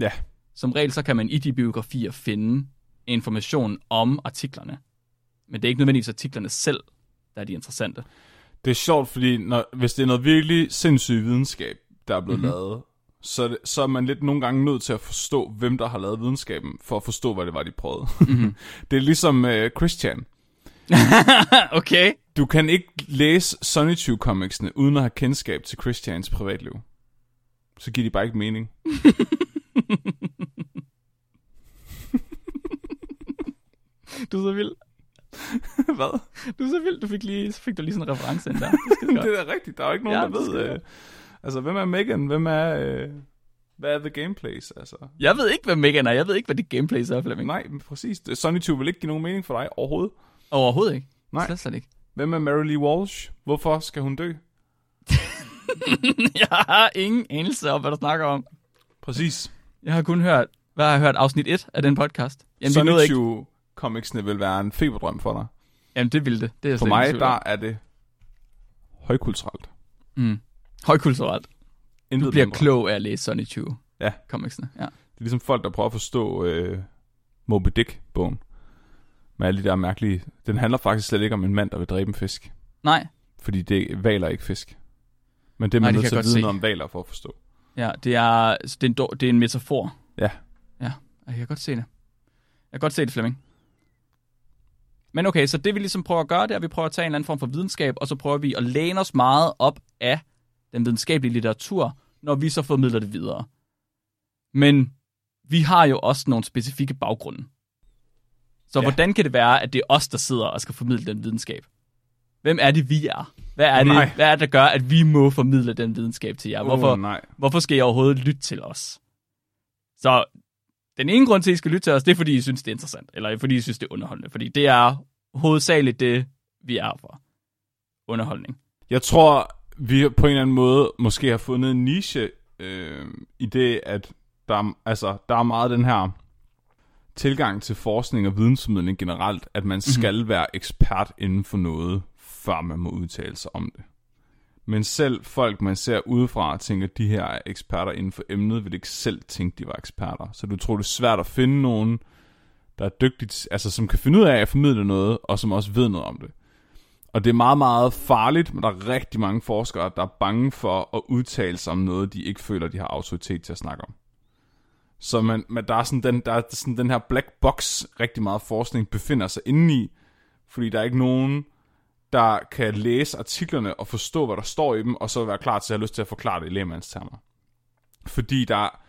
Ja. Som regel så kan man i de biografier finde information om artiklerne. Men det er ikke nødvendigvis artiklerne selv, der er de interessante. Det er sjovt, fordi når, hvis det er noget virkelig sindssyg videnskab, der er blevet Mhm. mm-hmm. lavet, så, det, så er man lidt nogle gange nødt til at forstå, hvem der har lavet videnskaben, for at forstå, hvad det var, de prøvede. Mhm. det er ligesom uh, Christian. okay. Du kan ikke læse Sunny Chew comicsene, uden at have kendskab til Christians privatliv. Så giver de bare ikke mening. Du er så vild. hvad? Du er så vild. Du fik, lige, så fik du lige sådan en reference ind der. Det er det er da rigtigt. Der er jo ikke nogen, Ja, der ved... Øh, altså, hvem er Megan? Hvem er... Øh, hvad er The Gameplays? Altså, Jeg ved ikke, hvad Megan er. Jeg ved ikke, hvad det gameplay er, Flemming. nej, men præcis. Sunny Chew vil ikke give nogen mening for dig overhovedet. Overhovedet ikke. Nej. Slet, slet ikke. Hvem er Mary Lee Walsh? Hvorfor skal hun dø? jeg har ingen anelse om, hvad du snakker om. Præcis. Jeg har kun hørt, hvad har jeg hørt, afsnit 1 af den podcast. Jamen, Sunny nåede ikke. Comicsene vil være en feberdrøm for dig. Jamen, det ville det. det er For mig, der er det højkulturelt. Mm. Højkulturelt. Intet Du bliver mindre. klog af at læse Sonny 20 Ja. comicsene. Ja. Det er ligesom folk, der prøver at forstå øh, Moby Dick-bogen. Med alle de der mærkelige... Den handler faktisk slet ikke om en mand, der vil dræbe en fisk. Nej, Fordi det valer ikke fisk. Men det er Nej, man det nødt til at vide noget om valer for at forstå. ja, det er, det er, en, det er en metafor. Ja. Ja, jeg kan godt se det. Jeg kan godt se det, Flemming. Men okay, så det vi ligesom prøver at gøre, det er, at vi prøver at tage en eller anden form for videnskab, og så prøver vi at læne os meget op af den videnskabelige litteratur, når vi så formidler det videre. Men vi har jo også nogle specifikke baggrunde. Så Ja. hvordan kan det være, at det er os, der sidder og skal formidle den videnskab? Hvem er det, vi er? Hvad er det, Nej. hvad er det der gør, at vi må formidle den videnskab til jer? Hvorfor, Oh, nej. hvorfor skal I overhovedet lytte til os? Så den ene grund til, at I skal lytte til os, det er, fordi I synes, det er interessant. Eller fordi I synes, det er underholdende. Fordi det er hovedsageligt det, vi er for. Underholdning. Jeg tror, vi på en eller anden måde måske har fundet en niche øh, i det, at der, er- altså, der er meget den her tilgang til forskning og vidensformidling generelt, at man Mhm. skal være ekspert inden for noget, før man må udtale sig om det. Men selv folk, man ser udefra, tænker, at de her er eksperter inden for emnet, vil ikke selv tænke, de var eksperter. Så du tror, det er svært at finde nogen, der er dygtigt, altså som kan finde ud af at formidle noget, og som også ved noget om det. Og det er meget, meget farligt, men der er rigtig mange forskere, der er bange for at udtale sig om noget, de ikke føler, de har autoritet til at snakke om. Så man, man, der er sådan den, der er sådan den her black box, rigtig meget forskning befinder sig inde i, fordi der er ikke nogen, der kan læse artiklerne og forstå, hvad der står i dem, og så være klar til at have lyst til at forklare det i lægemandstermer. Fordi der,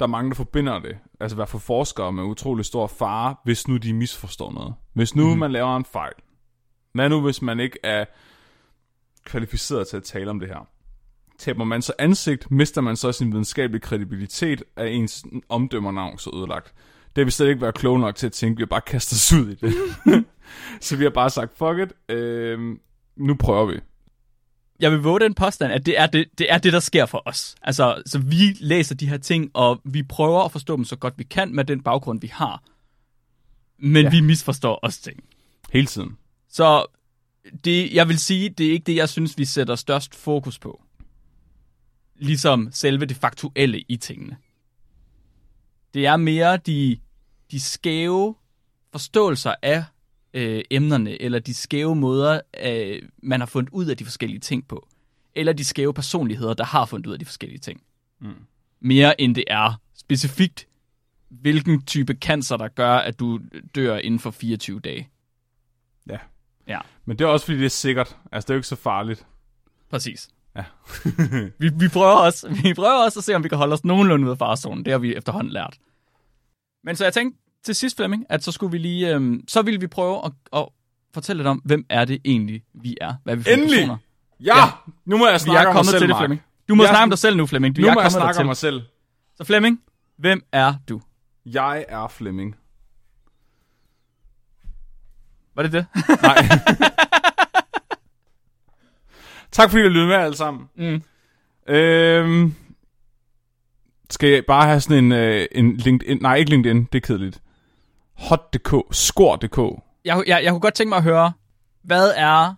der er mange, der forbinder det, altså hvad for forskere med utrolig stor fare, hvis nu de misforstår noget. Hvis nu mm. man laver en fejl, hvad nu, hvis man ikke er kvalificeret til at tale om det her? Taber man så ansigt, mister man så sin videnskabelige kredibilitet, er ens omdømmernavn så ødelagt. Det har vi slet ikke været kloge nok til at tænke, vi har bare kastet os ud i det. så vi har bare sagt, fuck it, øh, nu prøver vi. Jeg vil våge den påstand, at det er det, det er det, der sker for os. Altså, så vi læser de her ting, og vi prøver at forstå dem så godt vi kan med den baggrund, vi har. Men ja. vi misforstår også ting. Hele tiden. Så det, jeg vil sige, det er ikke det, jeg synes, vi sætter størst fokus på. Ligesom selve det faktuelle i tingene. Det er mere de, de skæve forståelser af øh, emnerne, eller de skæve måder, øh, man har fundet ud af de forskellige ting på. Eller de skæve personligheder, der har fundet ud af de forskellige ting. Mm. Mere end det er specifikt, hvilken type cancer, der gør, at du dør inden for 24 dage. Ja. Ja. Men det er også, fordi det er sikkert. Altså, det er jo ikke så farligt. Præcis. Ja. vi, vi, prøver også, vi prøver også at se, om vi kan holde os nogenlunde ud af farezonen. Det har vi efterhånden lært. Men så jeg tænkte til sidst, Flemming, at så skulle vi lige, øhm, så ville vi prøve at, at fortælle lidt om, hvem er det egentlig, vi er. Hvad er vi for Endelig! personer? Ja! Ja. Nu må jeg Vi snakke er om mig selv, til det. Flemming. Du må Jeg- snakke om dig selv nu, Flemming. Du Nu må jeg snakke om dertil. mig selv. Så Flemming, hvem er du? Jeg er Flemming. Var det det? Nej. tak fordi I lyttede med alle sammen. mm. Øhm, skal jeg bare have sådan en, øh, en LinkedIn? Nej, ikke LinkedIn, det er kedeligt. Hot.dk, score.dk. jeg, jeg, jeg kunne godt tænke mig at høre, hvad er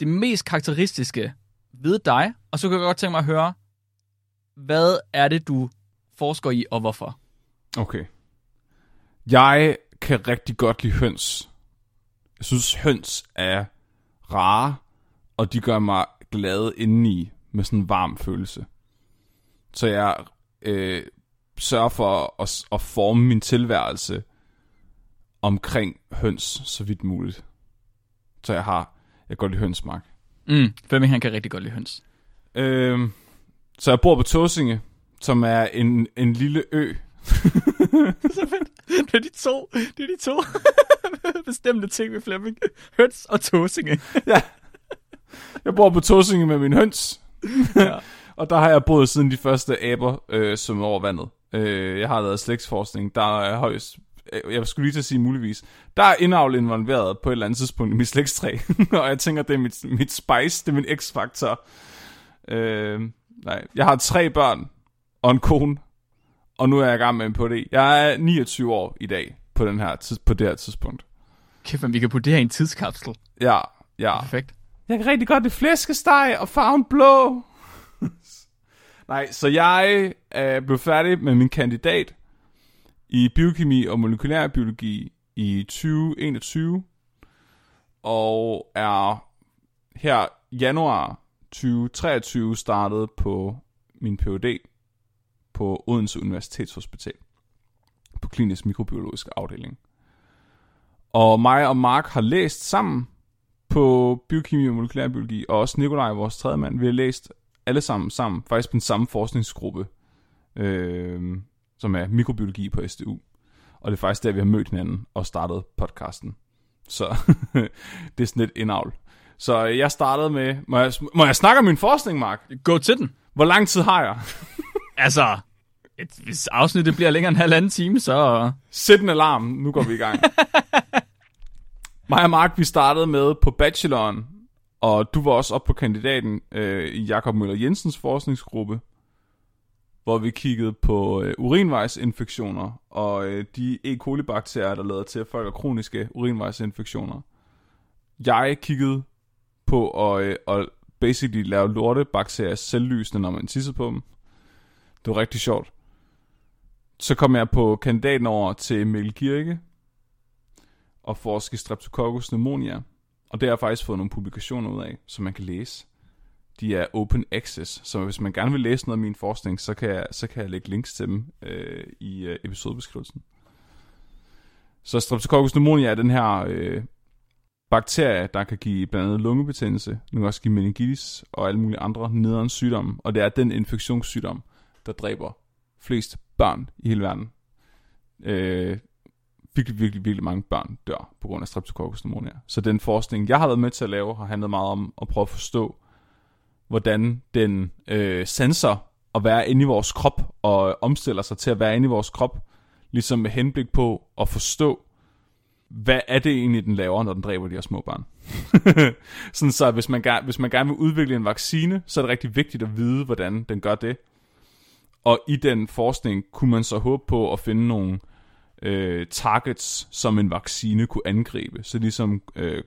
det mest karakteristiske ved dig? Og så kunne jeg godt tænke mig at høre, hvad er det, du forsker i, og hvorfor? Okay. Jeg kan rigtig godt lide høns. Jeg synes, høns er rare, og de gør mig glad indeni med sådan en varm følelse. Så jeg øh, sørger for at, at forme min tilværelse omkring høns så vidt muligt. Så jeg har, jeg kan godt lide høns, Mark. Mm, Flemming, han kan rigtig godt lide høns. Øhm, så jeg bor på Tåsinge, som er en, en lille ø. så fedt. Det er de to, det er de to bestemte ting ved Flemming. Høns og tåsinge. Jeg bor på Tåsinge med min høns. Ja. Og der har jeg boet siden de første aber, øh, som er over vandet. Øh, jeg har lavet slægtsforskning. Der er højst... øh, Jeg skulle lige til at sige muligvis. Der er indavl involveret på et eller andet tidspunkt i mit slægtstræ. og jeg tænker, det er mit, mit spice, det er min x-faktor. Øh, nej, jeg har tre børn og en kone. Og nu er jeg i gang med en PhD. Jeg er 29 år i dag på, den her, på det her tidspunkt. Kæft, men vi kan putte det her i en tidskapsel. Ja, ja. Perfekt. Jeg kan rigtig godt det flæskesteg og farven blå. Nej, så jeg er blev færdig med min kandidat i biokemi og molekylærbiologi i 2021, og er her januar 2023 startet på min Ph.D. på Odense Universitetshospital på klinisk mikrobiologisk afdeling. Og mig og Mark har læst sammen på biokemi og molekylærbiologi, og også Nikolaj, vores tredje mand, vi har læst alle sammen sammen, faktisk på den samme forskningsgruppe, øh, som er mikrobiologi på SDU. Og det er faktisk der, vi har mødt hinanden og startet podcasten. Så det er sådan lidt indavl. Så jeg startede med... Må jeg, må jeg snakke om min forskning, Mark? Gå til den. Hvor lang tid har jeg? altså, et, hvis afsnittet bliver længere end en halvanden time, så... Sæt en alarm. Nu går vi i gang. Mig og Mark, vi startede med på bacheloren, og du var også op på kandidaten øh, i Jakob Møller Jensens forskningsgruppe, hvor vi kiggede på øh, urinvejsinfektioner og øh, de E. coli-bakterier, der lader til, at folk har kroniske urinvejsinfektioner. Jeg kiggede på at, øh, at basically lave lortebakterier selvlysende, når man tisser på dem. Det var rigtig sjovt. Så kom jeg på kandidaten over til Mikkel Kirke at forske Streptococcus pneumonia. Og det har jeg faktisk fået nogle publikationer ud af, som man kan læse. De er open access, så hvis man gerne vil læse noget af min forskning, så kan jeg, så kan jeg lægge links til dem øh, i øh, episodebeskrivelsen. Så Streptococcus pneumonia er den her øh, bakterie, der kan give blandt andet lungebetændelse, men kan også give meningitis og alle mulige andre nederen sygdomme, og det er den infektionssygdom, der dræber flest børn i hele verden. Øh, virkelig, virkelig, virkelig mange børn dør på grund af Streptococcus pneumonia. Så den forskning, jeg har været med til at lave, har handlet meget om at prøve at forstå, hvordan den øh, sensor at være inde i vores krop og øh, omstiller sig til at være inde i vores krop, ligesom med henblik på at forstå, hvad er det egentlig, den laver, når den dræber de her små børn? Sådan så, hvis man, hvis man gerne vil udvikle en vaccine, så er det rigtig vigtigt at vide, hvordan den gør det. Og i den forskning kunne man så håbe på at finde nogle øh, targets, som en vaccine kunne angribe. Så ligesom øh,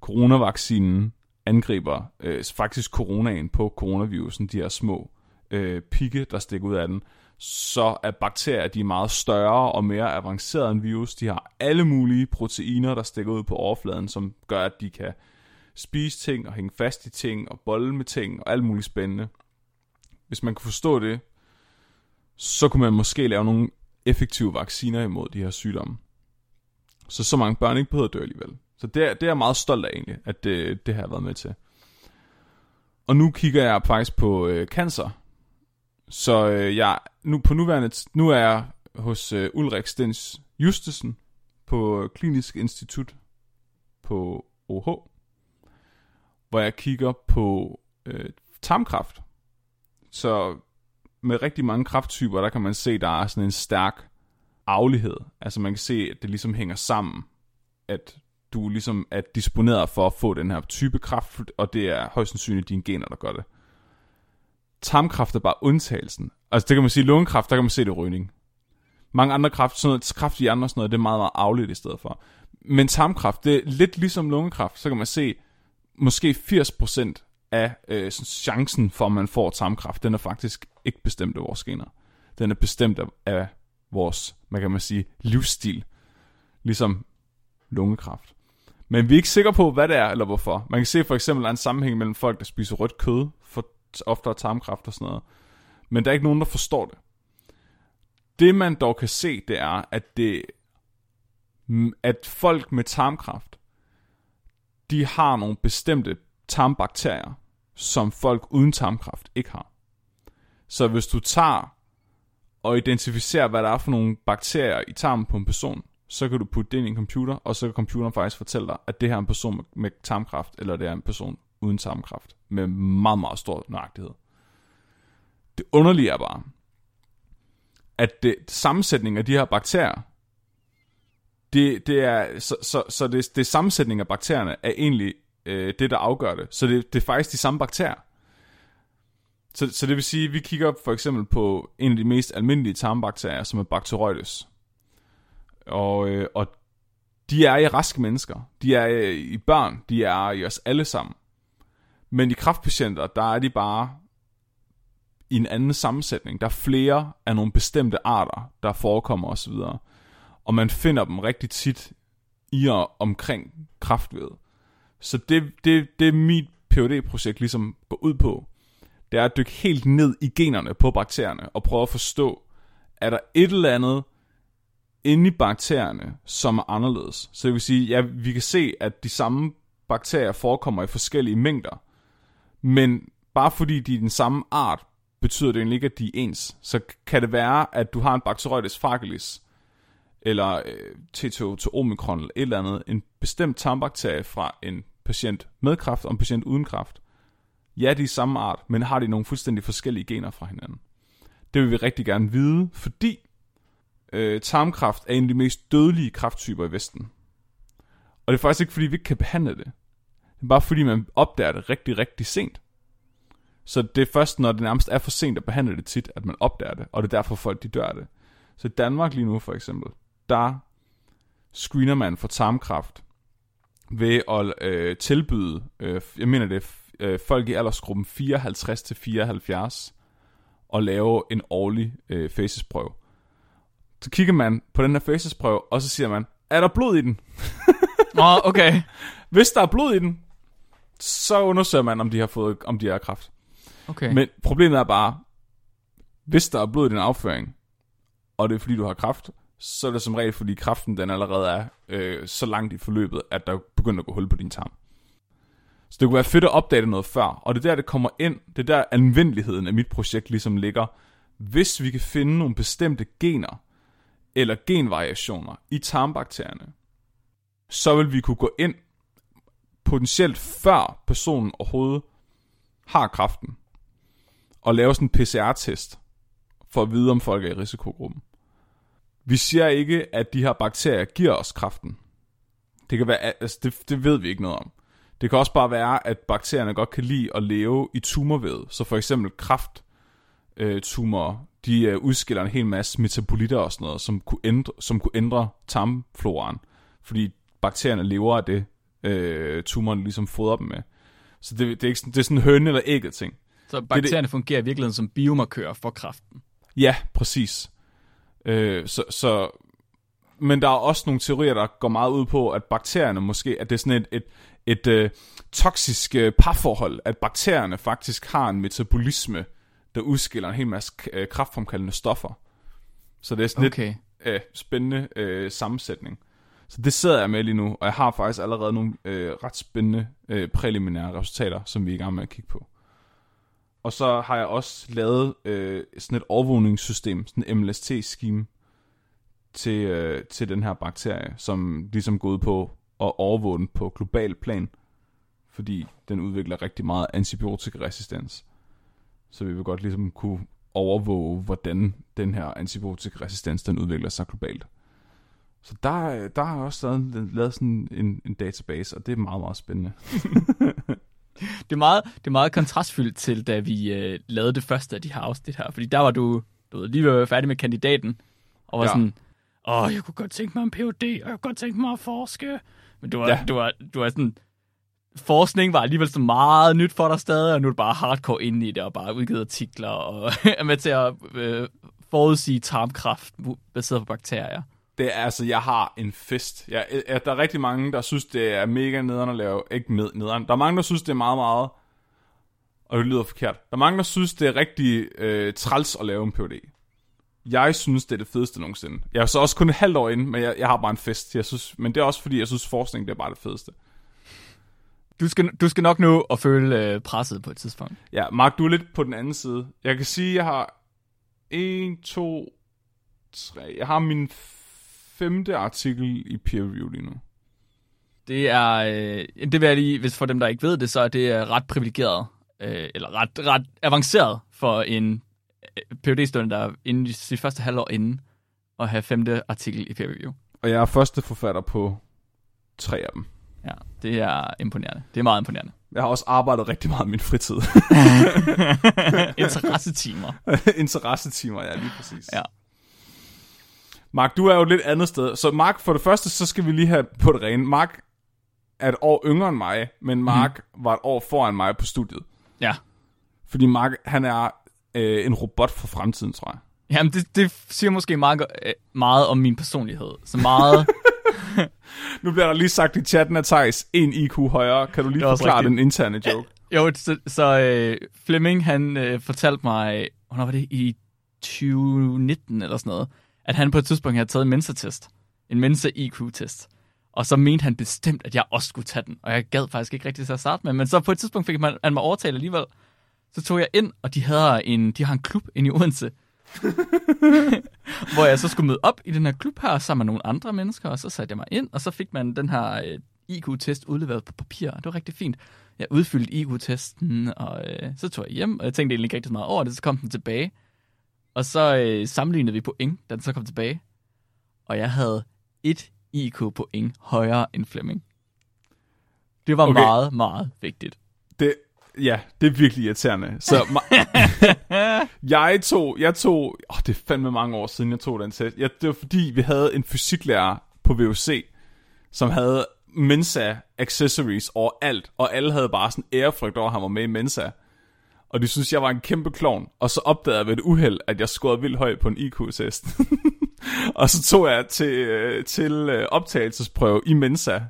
coronavaccinen angriber øh, faktisk coronaen på coronavirusen, de her små øh, pigge, der stikker ud af den, så er bakterier de er meget større og mere avancerede end virus. De har alle mulige proteiner, der stikker ud på overfladen, som gør, at de kan spise ting og hænge fast i ting og bolle med ting og alt muligt spændende. Hvis man kan forstå det, så kunne man måske lave nogle effektive vacciner imod de her sygdomme. Så så mange børn ikke behøver at dø alligevel. Så det, er, det er jeg meget stolt af egentlig, at det, det har jeg været med til. Og nu kigger jeg faktisk på øh, cancer. Så øh, jeg, nu, på nuværende, nu er jeg hos øh, Ulrik Stens Justesen på øh, Klinisk Institut på OH, hvor jeg kigger på øh, tarmkræft. Så med rigtig mange krafttyper, der kan man se, der er sådan en stærk aflighed. Altså man kan se, at det ligesom hænger sammen, at du ligesom er disponeret for at få den her type kraft, og det er højst sandsynligt dine gener, der gør det. Tarmkræft er bare undtagelsen. Altså det kan man sige, lungekræft, der kan man se det rygning. Mange andre kræft, sådan noget, kræft i andre og sådan noget, det er meget, meget afligt i stedet for. Men tarmkræft, det er lidt ligesom lungekræft, så kan man se, måske 80% af øh, chancen for, at man får tarmkræft, den er faktisk ikke bestemt af vores gener. Den er bestemt af, af vores, man kan man sige, livsstil. Ligesom lungekræft. Men vi er ikke sikre på, hvad det er, eller hvorfor. Man kan se for eksempel, at der er en sammenhæng mellem folk, der spiser rødt kød, for oftere tarmkræft og sådan noget. Men der er ikke nogen, der forstår det. Det man dog kan se, det er, at, det, at folk med tarmkræft, de har nogle bestemte tarmbakterier, som folk uden tarmkræft ikke har. Så hvis du tager og identificerer, hvad der er for nogle bakterier i tarmen på en person, så kan du putte det ind i en computer, og så kan computeren faktisk fortælle dig, at det her er en person med tarmkræft, eller det er en person uden tarmkræft, med meget, meget stor nøjagtighed. Det underlige er bare, at det, sammensætningen af de her bakterier, det, det er, så, så, så det, det sammensætning af bakterierne er egentlig øh, det, der afgør det. Så det, det er faktisk de samme bakterier. Så, så det vil sige, at vi kigger for eksempel på en af de mest almindelige tarmbakterier, som er Bacteroides. Og, øh, og de er i raske mennesker. De er øh, i børn. De er i os alle sammen. Men i kraftpatienter, der er de bare i en anden sammensætning. Der er flere af nogle bestemte arter, der forekommer osv. Og man finder dem rigtig tit i og omkring kraftved. Så det, det, det er mit phd projekt ligesom går ud på, det er at dykke helt ned i generne på bakterierne og prøve at forstå, er der et eller andet inde i bakterierne, som er anderledes. Så det vil sige, ja, vi kan se, at de samme bakterier forekommer i forskellige mængder, men bare fordi de er den samme art, betyder det egentlig ikke, at de er ens. Så kan det være, at du har en Bacteroides fragilis, eller øh, TTO til omikron, eller et eller andet, en bestemt tarmbakterie fra en patient med kræft og en patient uden kræft. Ja, de er samme art, men har de nogle fuldstændig forskellige gener fra hinanden. Det vil vi rigtig gerne vide, fordi øh, tarmkræft er en af de mest dødelige kræfttyper i Vesten. Og det er faktisk ikke, fordi vi ikke kan behandle det. Det er bare fordi, man opdager det rigtig, rigtig sent. Så det er først, når det nærmest er for sent at behandle det tit, at man opdager det, og det er derfor folk de dør af det. Så i Danmark lige nu for eksempel, der screener man for tarmkræft ved at øh, tilbyde, øh, jeg mener det er øh, folk i aldersgruppen 54 til 74, og lave en årlig øh, facesprøve. Så kigger man på den her facesprøve, og så siger man, er der blod i den? Oh, okay. Hvis der er blod i den, så undersøger man, om de har fået, om de har kræft. Okay. Men problemet er bare, hvis der er blod i din afføring, og det er fordi du har kræft, så er det som regel fordi kræften den allerede er øh, så langt i forløbet, at der begynder at gå hul på din tarm. Så det kunne være fedt at opdage det noget før, og det er der, det kommer ind, det er der anvendeligheden af mit projekt ligesom ligger. Hvis vi kan finde nogle bestemte gener, eller genvariationer i tarmbakterierne, så vil vi kunne gå ind potentielt før personen overhovedet har kræften, og lave sådan en PCR-test, for at vide, om folk er i risikogruppen. Vi siger ikke, at de her bakterier giver os kræften. Det kan være, altså det, det ved vi ikke noget om. Det kan også bare være, at bakterierne godt kan lide at leve i tumorvæd. Så for eksempel kraft, øh, de øh, udskiller en hel masse metabolitter og sådan noget, som kunne ændre, som kunne ændre tarmfloraen. Fordi bakterierne lever af det, øh, tumoren ligesom fodrer dem med. Så det, det, er, ikke, det er sådan en høne eller ægget ting. Så bakterierne det, fungerer i virkeligheden som biomarkører for kræften? Ja, præcis. Øh, så, så, men der er også nogle teorier, der går meget ud på, at bakterierne måske, at det er sådan et, et, et, uh, toksisk uh, parforhold, at bakterierne faktisk har en metabolisme, der udskiller en hel masse uh, kraftfremkaldende stoffer. Så det er sådan okay. lidt uh, spændende uh, sammensætning. Så det sidder jeg med lige nu, og jeg har faktisk allerede nogle uh, ret spændende uh, præliminære resultater, som vi er i gang med at kigge på. Og så har jeg også lavet øh, sådan et overvågningssystem, sådan en MLST-scheme til, øh, til den her bakterie, som ligesom går ud på at overvåge den på global plan, fordi den udvikler rigtig meget antibiotikaresistens. Så vi vil godt ligesom kunne overvåge, hvordan den her antibiotikaresistens den udvikler sig globalt. Så der, øh, der har også lavet, lavet sådan en, en database, og det er meget, meget spændende. det, er meget, det er meget kontrastfyldt til, da vi øh, lavede det første af de her afsnit her. Fordi der var du, du ved, lige ved færdig med kandidaten, og var ja. sådan, åh, jeg kunne godt tænke mig en Ph.D., og jeg kunne godt tænke mig at forske. Men du var, ja. du var, du var sådan, forskning var alligevel så meget nyt for dig stadig, og nu er du bare hardcore inde i det, og bare udgivet artikler, og er med til at øh, forudsige tarmkraft baseret på bakterier det er altså, jeg har en fest. Jeg, jeg, der er rigtig mange, der synes, det er mega nederen at lave, ikke med nederen. Der er mange, der synes, det er meget, meget, og det lyder forkert. Der er mange, der synes, det er rigtig øh, træls at lave en PhD. Jeg synes, det er det fedeste nogensinde. Jeg er så også kun et halvt år inde, men jeg, jeg har bare en fest. Jeg synes, men det er også fordi, jeg synes, forskning det er bare det fedeste. Du skal, du skal nok nå at føle øh, presset på et tidspunkt. Ja, Mark, du er lidt på den anden side. Jeg kan sige, jeg har 1, 2, 3. Jeg har min femte artikel i peer review lige nu. Det er, øh, det vil jeg lige, hvis for dem, der ikke ved det, så er det øh, ret privilegeret, øh, eller ret, ret avanceret for en øh, phd student der er inde i sit første halvår inden, at have femte artikel i peer review. Og jeg er første forfatter på tre af dem. Ja, det er imponerende. Det er meget imponerende. Jeg har også arbejdet rigtig meget i min fritid. Interessetimer. Interessetimer, ja, lige præcis. Ja. Mark, du er jo lidt andet sted. Så Mark, for det første, så skal vi lige have på det rene. Mark, er et år yngre end mig, men Mark mm. var et år foran mig på studiet. Ja. Fordi Mark, han er øh, en robot for fremtiden, tror jeg. Jamen, det, det siger måske meget, øh, meget om min personlighed. Så meget... nu bliver der lige sagt i chatten, at Thijs en IQ højere. Kan du lige forklare rigtigt. den interne joke? Jo, så, så øh, Fleming, han øh, fortalte mig, hvornår var det, i 2019 eller sådan noget, at han på et tidspunkt havde taget en Mensa-test. En Mensa-IQ-test. Og så mente han bestemt, at jeg også skulle tage den. Og jeg gad faktisk ikke rigtig til at starte med. Men så på et tidspunkt fik man, han mig overtalt alligevel. Så tog jeg ind, og de, havde en, de har en klub inde i Odense. hvor jeg så skulle møde op i den her klub her, sammen med nogle andre mennesker. Og så satte jeg mig ind, og så fik man den her øh, IQ-test udleveret på papir. Det var rigtig fint. Jeg udfyldte IQ-testen, og øh, så tog jeg hjem, og jeg tænkte egentlig ikke rigtig meget over det. Så kom den tilbage. Og så øh, sammenlignede vi point, da den så kom tilbage. Og jeg havde et IQ-point højere end Flemming. Det var okay. meget, meget vigtigt. Det, ja, det er virkelig irriterende. Så jeg tog, jeg tog, åh, det er fandme mange år siden, jeg tog den test. Ja, det var fordi, vi havde en fysiklærer på VUC, som havde Mensa accessories overalt, og alle havde bare sådan ærefrygt over, at han var med i Mensa. Og de synes, jeg var en kæmpe klovn. Og så opdagede jeg ved et uheld, at jeg scorede vildt højt på en IQ-test. og så tog jeg til, øh, til øh, optagelsesprøve i Mensa,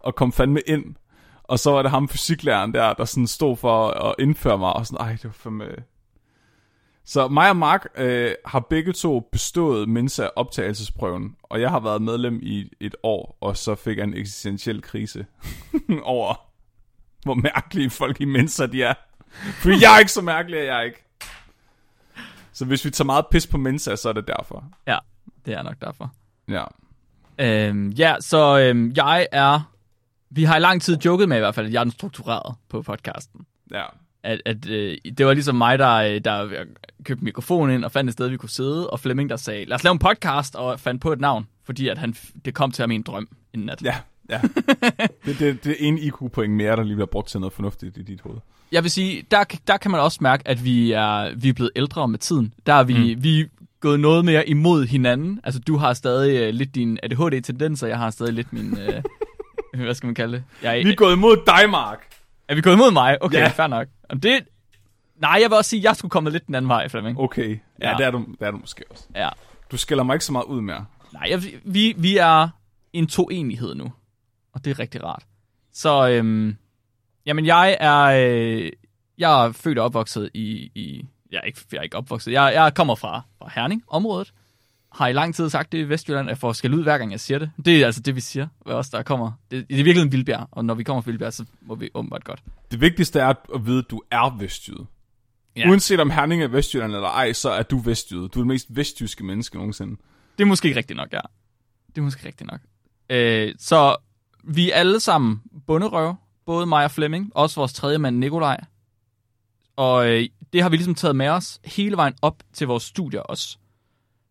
og kom fandme ind. Og så var det ham fysiklæreren der, der sådan stod for at indføre mig, og sådan, ej, det var fandme... Så mig og Mark øh, har begge to bestået Mensa optagelsesprøven, og jeg har været medlem i et år, og så fik jeg en eksistentiel krise over, hvor mærkelige folk i Mensa de er. For jeg er ikke så mærkelig, at jeg er ikke. Så hvis vi tager meget pis på Mensa, så er det derfor. Ja, det er nok derfor. Ja. Øhm, ja, så øhm, jeg er... Vi har i lang tid joket med i hvert fald, at jeg er den struktureret på podcasten. Ja. At, at øh, det var ligesom mig, der, der købte mikrofonen ind og fandt et sted, vi kunne sidde, og Flemming, der sagde, lad os lave en podcast, og fandt på et navn, fordi at han, det kom til ham i en drøm en nat. Ja, ja. det, det, det er en IQ-point mere, der lige bliver brugt til noget fornuftigt i dit hoved jeg vil sige, der, der kan man også mærke, at vi er, vi er blevet ældre med tiden. Der er vi, mm. vi gået noget mere imod hinanden. Altså, du har stadig uh, lidt din ADHD-tendenser, jeg har stadig lidt min... Uh, hvad skal man kalde det? Jeg, vi er gået imod dig, Mark. Er vi gået imod mig? Okay, ja. fair nok. Om det, nej, jeg vil også sige, at jeg skulle komme lidt den anden vej, Flemming. Okay, ja, ja. Det, er du, det er du måske også. Ja. Du skiller mig ikke så meget ud mere. Nej, jeg, vi, vi er en to-enighed nu, og det er rigtig rart. Så øhm, Jamen, jeg er, øh, jeg er født og opvokset i... i jeg, er ikke, jeg er ikke opvokset. Jeg, jeg kommer fra, fra Herning, området. Har i lang tid sagt det i Vestjylland, at får skal ud hver gang jeg siger det. Det er altså det, vi siger, hvad os der kommer. Det, det er virkelig en Vildbjerg, og når vi kommer fra Vildbjerg, så må vi åbenbart godt. Det vigtigste er at vide, at du er vestjyde. Ja. Uanset om Herning er Vestjylland eller ej, så er du vestjyde. Du er det mest vestjyske menneske nogensinde. Det er måske rigtigt nok, ja. Det er måske rigtigt nok. Øh, så vi er alle sammen bunderøve, både mig og Flemming, også vores tredje mand Nikolaj. Og øh, det har vi ligesom taget med os hele vejen op til vores studier også.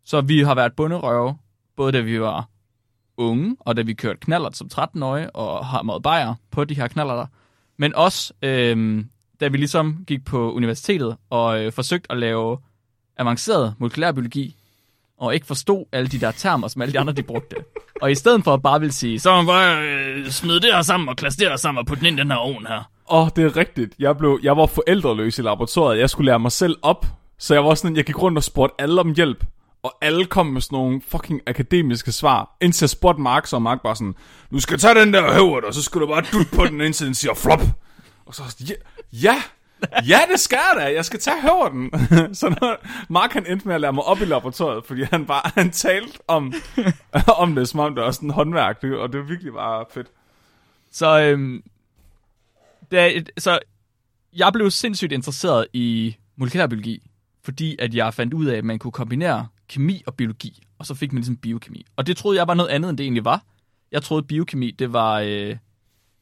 Så vi har været bunderøve, både da vi var unge, og da vi kørte knallert som 13-årige, og har meget bajer på de her knallerter. Men også øh, da vi ligesom gik på universitetet og øh, forsøgte at lave avanceret molekylærbiologi, og ikke forstod alle de der termer, som alle de andre de brugte. Og i stedet for at bare vil sige, så man bare øh, smid det her sammen og klasse det her sammen og putte den ind i den her ovn her. Åh, oh, det er rigtigt. Jeg, blev, jeg var forældreløs i laboratoriet. Jeg skulle lære mig selv op. Så jeg var sådan, jeg gik rundt og spurgte alle om hjælp. Og alle kom med sådan nogle fucking akademiske svar. Indtil jeg spurgte Mark, så Mark bare sådan, du skal tage den der høvert, og så skal du bare dutte på den, indtil den siger flop. Og så ja, ja, ja, det skal jeg da. Jeg skal tage høverden. så når Mark han endte med at lære mig op i laboratoriet, fordi han bare han talte om, om det, som om det var sådan en håndværk, og det var virkelig bare fedt. Så, øhm, det er et, så jeg blev sindssygt interesseret i molekylærbiologi, fordi at jeg fandt ud af, at man kunne kombinere kemi og biologi, og så fik man ligesom biokemi. Og det troede jeg var noget andet, end det egentlig var. Jeg troede, at biokemi, det var øh,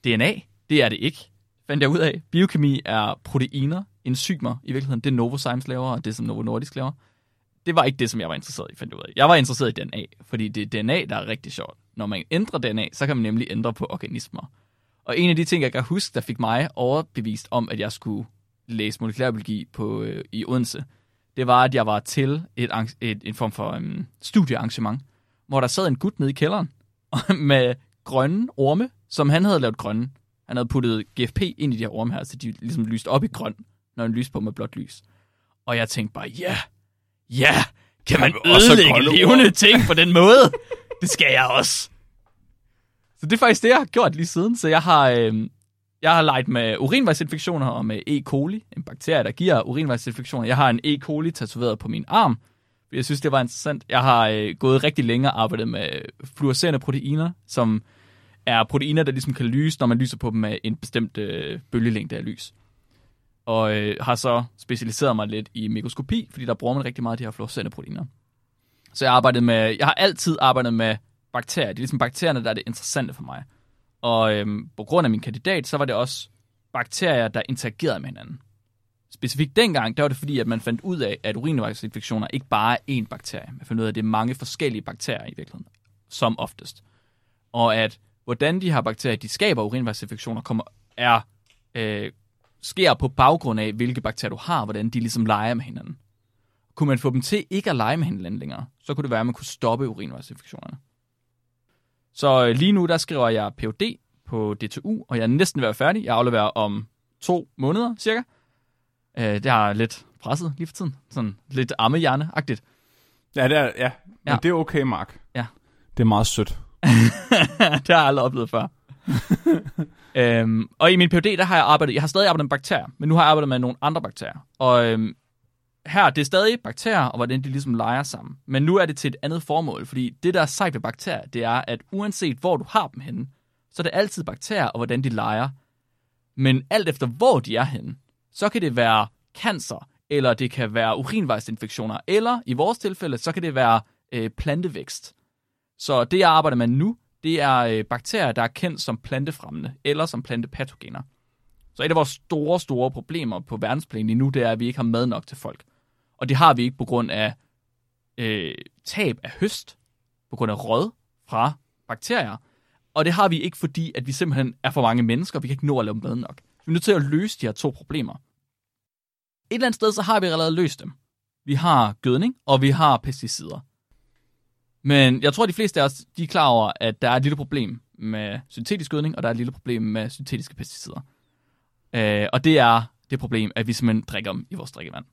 DNA. Det er det ikke fandt jeg ud af. Biokemi er proteiner, enzymer, i virkeligheden det Novozymes laver, og det som Novo Nordisk laver. Det var ikke det, som jeg var interesseret i, fandt jeg ud af. Jeg var interesseret i DNA, fordi det er DNA, der er rigtig sjovt. Når man ændrer DNA, så kan man nemlig ændre på organismer. Og en af de ting, jeg kan huske, der fik mig overbevist om, at jeg skulle læse molekylærbiologi på, øh, i Odense, det var, at jeg var til et, et, en form for um, studiearrangement, hvor der sad en gut nede i kælderen med grønne orme, som han havde lavet grønne. Han havde puttet GFP ind i de her orme her, så de ligesom lyste op i grøn, når han lyste på med blåt lys. Og jeg tænkte bare, ja, ja, kan man ødelægge levende ting på den måde? det skal jeg også. Så det er faktisk det, jeg har gjort lige siden. Så jeg har, øh, jeg har leget med urinvejsinfektioner og med E. coli, en bakterie, der giver urinvejsinfektioner. Jeg har en E. coli tatoveret på min arm. Jeg synes, det var interessant. Jeg har øh, gået rigtig længe og arbejdet med fluorescerende proteiner, som er proteiner, der ligesom kan lyse, når man lyser på dem med en bestemt øh, bølgelængde af lys. Og øh, har så specialiseret mig lidt i mikroskopi, fordi der bruger man rigtig meget af de her fluorescerende proteiner. Så jeg har arbejdet med, jeg har altid arbejdet med bakterier. Det er ligesom bakterierne, der er det interessante for mig. Og øhm, på grund af min kandidat, så var det også bakterier, der interagerede med hinanden. Specifikt dengang, der var det fordi, at man fandt ud af, at urinvejsinfektioner ikke bare er én bakterie. Man fandt ud af, at det er mange forskellige bakterier i virkeligheden, som oftest. Og at hvordan de her bakterier, de skaber urinvejsinfektioner, kommer, er, øh, sker på baggrund af, hvilke bakterier du har, hvordan de ligesom leger med hinanden. Kunne man få dem til ikke at lege med hinanden længere, så kunne det være, at man kunne stoppe urinvejsinfektionerne. Så øh, lige nu, der skriver jeg PhD på DTU, og jeg er næsten ved at være færdig. Jeg afleverer om to måneder, cirka. Øh, det har lidt presset lige for tiden. Sådan lidt ammehjerne-agtigt. Ja, det er, ja. Men ja. det er okay, Mark. Ja. Det er meget sødt. det har jeg aldrig oplevet før. øhm, og i min PhD, der har jeg arbejdet, jeg har stadig arbejdet med bakterier, men nu har jeg arbejdet med nogle andre bakterier. Og øhm, her, det er stadig bakterier, og hvordan de ligesom leger sammen. Men nu er det til et andet formål, fordi det, der er sejt ved bakterier, det er, at uanset hvor du har dem henne, så er det altid bakterier, og hvordan de leger. Men alt efter hvor de er henne, så kan det være cancer, eller det kan være urinvejsinfektioner, eller i vores tilfælde, så kan det være øh, plantevækst. Så det, jeg arbejder med nu, det er øh, bakterier, der er kendt som plantefremmende, eller som plantepatogener. Så et af vores store, store problemer på verdensplan lige nu, det er, at vi ikke har mad nok til folk. Og det har vi ikke på grund af øh, tab af høst, på grund af råd fra bakterier. Og det har vi ikke, fordi at vi simpelthen er for mange mennesker, og vi kan ikke nå at lave mad nok. Vi er nødt til at løse de her to problemer. Et eller andet sted, så har vi allerede løst dem. Vi har gødning, og vi har pesticider. Men jeg tror, at de fleste af os de er klar over, at der er et lille problem med syntetisk gødning, og der er et lille problem med syntetiske pesticider. Øh, og det er det problem, at vi simpelthen drikker dem i vores drikkevand.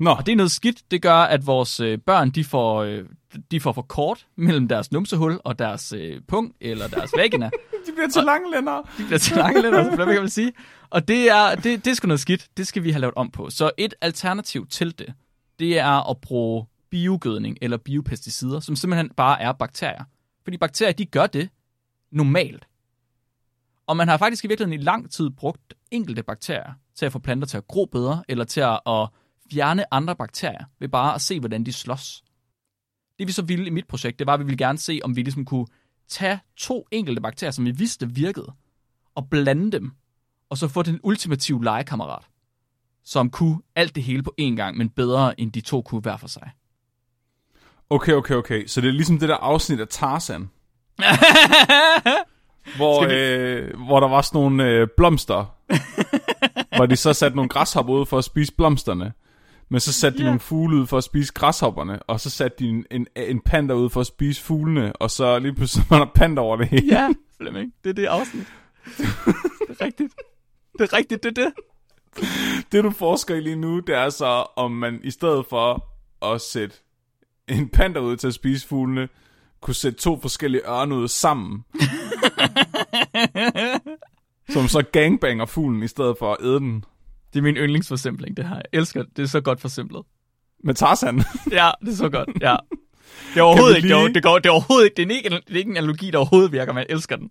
Nå. Og det er noget skidt. Det gør, at vores øh, børn, de får, øh, de får for kort mellem deres numsehul og deres øh, pung eller deres vagina. de bliver til lange lænder. De bliver til lange lænder, så kan man sige. Og det er, det, det er sgu noget skidt. Det skal vi have lavet om på. Så et alternativ til det, det er at bruge biogødning eller biopesticider, som simpelthen bare er bakterier. Fordi bakterier, de gør det normalt. Og man har faktisk i virkeligheden i lang tid brugt enkelte bakterier til at få planter til at gro bedre, eller til at, at fjerne andre bakterier ved bare at se, hvordan de slås. Det vi så ville i mit projekt, det var, at vi ville gerne se, om vi ligesom kunne tage to enkelte bakterier, som vi vidste virkede, og blande dem, og så få den ultimative legekammerat, som kunne alt det hele på én gang, men bedre end de to kunne hver for sig. Okay, okay, okay. Så det er ligesom det der afsnit af Tarzan. hvor, vi... øh, hvor der var sådan nogle øh, blomster, hvor de så satte nogle græshopper ud for at spise blomsterne. Men så satte de nogle fugle ud for at spise græshopperne, og så satte de en, en, en panda ud for at spise fuglene, og så lige pludselig var der panda over det hele. Ja, Flemming, det er det afsnit. det er rigtigt. Det er rigtigt, det er det. Det du forsker i lige nu, det er så, om man i stedet for at sætte en panda ud til at spise fuglene, kunne sætte to forskellige ørne ud sammen. som så gangbanger fuglen i stedet for at æde den. Det er min yndlingsforsimpling, det her. Jeg elsker det. Det er så godt forsimplet. Med Tarzan? ja, det er så godt. Ja. Det er overhovedet ikke, lige... det, er, det, går, det er overhovedet ikke, det er, ikke, det er ikke en analogi, der overhovedet virker, jeg elsker den.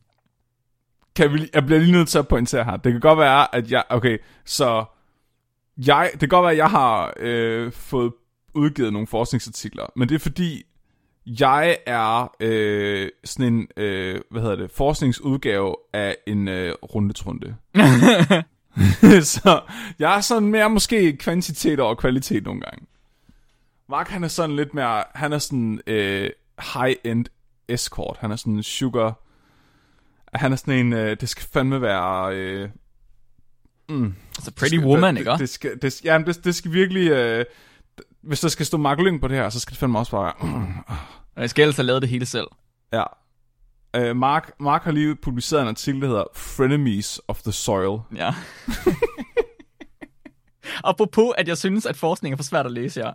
Kan vi, jeg bliver lige nødt til at pointere her. Det kan godt være, at jeg, okay, så jeg, det kan godt være, at jeg har øh, fået udgivet nogle forskningsartikler, men det er fordi, jeg er øh, sådan en, øh, hvad hedder det, forskningsudgave af en øh, rundetrunde. så jeg er sådan mere måske kvantitet over kvalitet nogle gange. Mark han er sådan lidt mere, han er sådan øh, high-end escort. Han er sådan sugar, han er sådan en, øh, det skal fandme være... Øh, mm, altså pretty skal, woman, det, ikke? Det, det skal, det, ja, det, det skal virkelig... Øh, hvis der skal stå Mark på det her, så skal det fandme også bare... Mm, jeg skal ellers have lavet det hele selv. Ja. Uh, Mark, Mark har lige publiceret en artikel, der hedder Frenemies of the Soil. Ja. Apropos, at jeg synes, at forskning er for svært at læse, ja.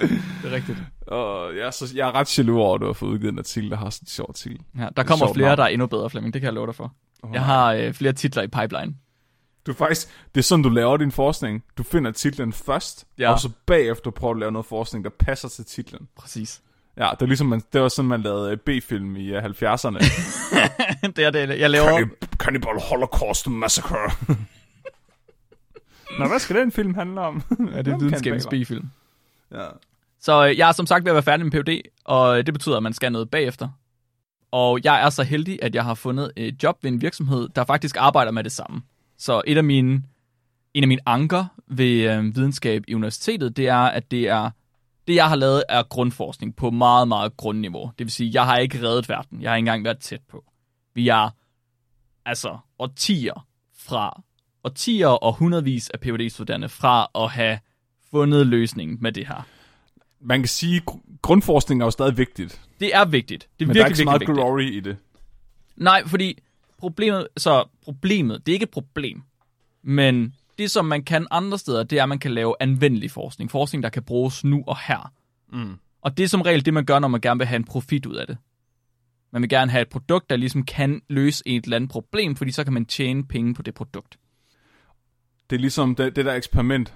Det er rigtigt. Og jeg, så, jeg er ret jaloux over, at du har fået udgivet en artikel, der har sådan en sjov artikel. Ja, der kommer flere, navn. der er endnu bedre, Flemming. Det kan jeg love dig for. Oh, jeg har øh, flere titler i pipeline. Du faktisk, det er sådan, du laver din forskning. Du finder titlen først, ja. og så bagefter prøver du at lave noget forskning, der passer til titlen. Præcis. Ja, det er ligesom, man, det var sådan, man lavede B-film i 70'erne. det er det, jeg laver... Cannibal Holocaust Massacre. Nå, hvad skal den film handle om? ja, det er videnskabens B-film. Ja. Så øh, jeg er som sagt ved at være færdig med PhD, og det betyder, at man skal noget bagefter. Og jeg er så heldig, at jeg har fundet et job ved en virksomhed, der faktisk arbejder med det samme. Så et af mine, en af mine anker ved øh, videnskab i universitetet, det er, at det er det, jeg har lavet, er grundforskning på meget, meget grundniveau. Det vil sige, jeg har ikke reddet verden. Jeg har ikke engang været tæt på. Vi er altså årtier fra årtier og hundredvis af phd studerende fra at have fundet løsningen med det her. Man kan sige, at grundforskning er jo stadig vigtigt. Det er vigtigt. Det er Men virkelig, der er ikke så meget vigtigt. glory i det. Nej, fordi problemet, så problemet, det er ikke et problem, men det, som man kan andre steder, det er, at man kan lave anvendelig forskning. Forskning, der kan bruges nu og her. Mm. Og det er som regel det, man gør, når man gerne vil have en profit ud af det. Man vil gerne have et produkt, der ligesom kan løse et eller andet problem, fordi så kan man tjene penge på det produkt. Det er ligesom det, det der eksperiment.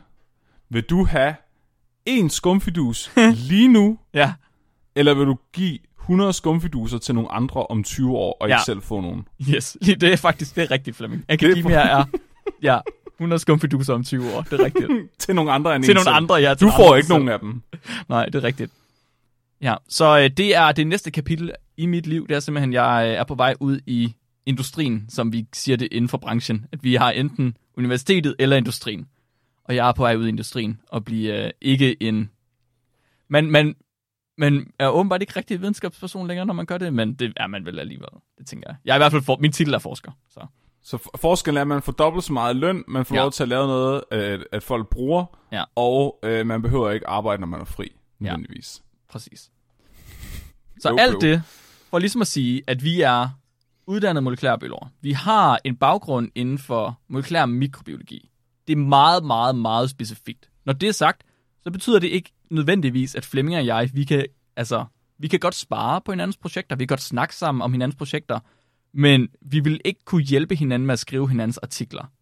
Vil du have en skumfidus lige nu, ja. eller vil du give 100 skumfiduser til nogle andre om 20 år, og ja. ikke selv få nogen? Yes, det er faktisk det er rigtigt, Flemming. Akademia er, er ja, 100 skumfiduser om 20 år, det er rigtigt. til nogle andre end Til nogle selv. andre, ja. Du får ikke selv. nogen af dem. Nej, det er rigtigt. Ja, så øh, det er det næste kapitel i mit liv. Det er simpelthen, jeg øh, er på vej ud i industrien, som vi siger det inden for branchen. At vi har enten universitetet eller industrien. Og jeg er på vej ud i industrien og bliver øh, ikke en... Man, man, man er åbenbart ikke rigtig videnskabsperson længere, når man gør det, men det er man vel alligevel. Det tænker jeg. Jeg er i hvert fald for, min titel er forsker. Så, så forskellen er, at man får dobbelt så meget løn, man får ja. lov til at lave noget, at, at folk bruger, ja. og øh, man behøver ikke arbejde, når man er fri, nødvendigvis. Ja, præcis. Så jo, alt jo. det, for ligesom at sige, at vi er uddannede molekylærbiologer. Vi har en baggrund inden for molekylær mikrobiologi. Det er meget, meget, meget specifikt. Når det er sagt, så betyder det ikke nødvendigvis, at Flemming og jeg, vi kan, altså, vi kan godt spare på hinandens projekter, vi kan godt snakke sammen om hinandens projekter, men vi vil ikke kunne hjælpe hinanden med at skrive hinandens artikler.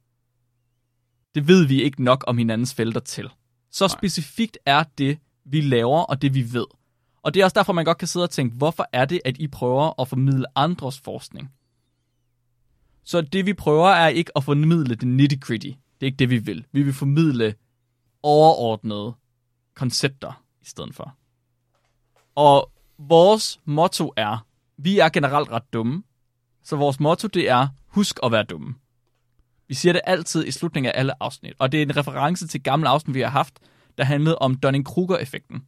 Det ved vi ikke nok om hinandens felter til. Så Nej. specifikt er det, vi laver, og det vi ved. Og det er også derfor, man godt kan sidde og tænke, hvorfor er det, at I prøver at formidle andres forskning? Så det, vi prøver, er ikke at formidle det nitty-gritty. Det er ikke det, vi vil. Vi vil formidle overordnede koncepter i stedet for. Og vores motto er, vi er generelt ret dumme, så vores motto det er, husk at være dumme. Vi siger det altid i slutningen af alle afsnit, og det er en reference til gamle afsnit, vi har haft, der handlede om Dunning-Kruger-effekten.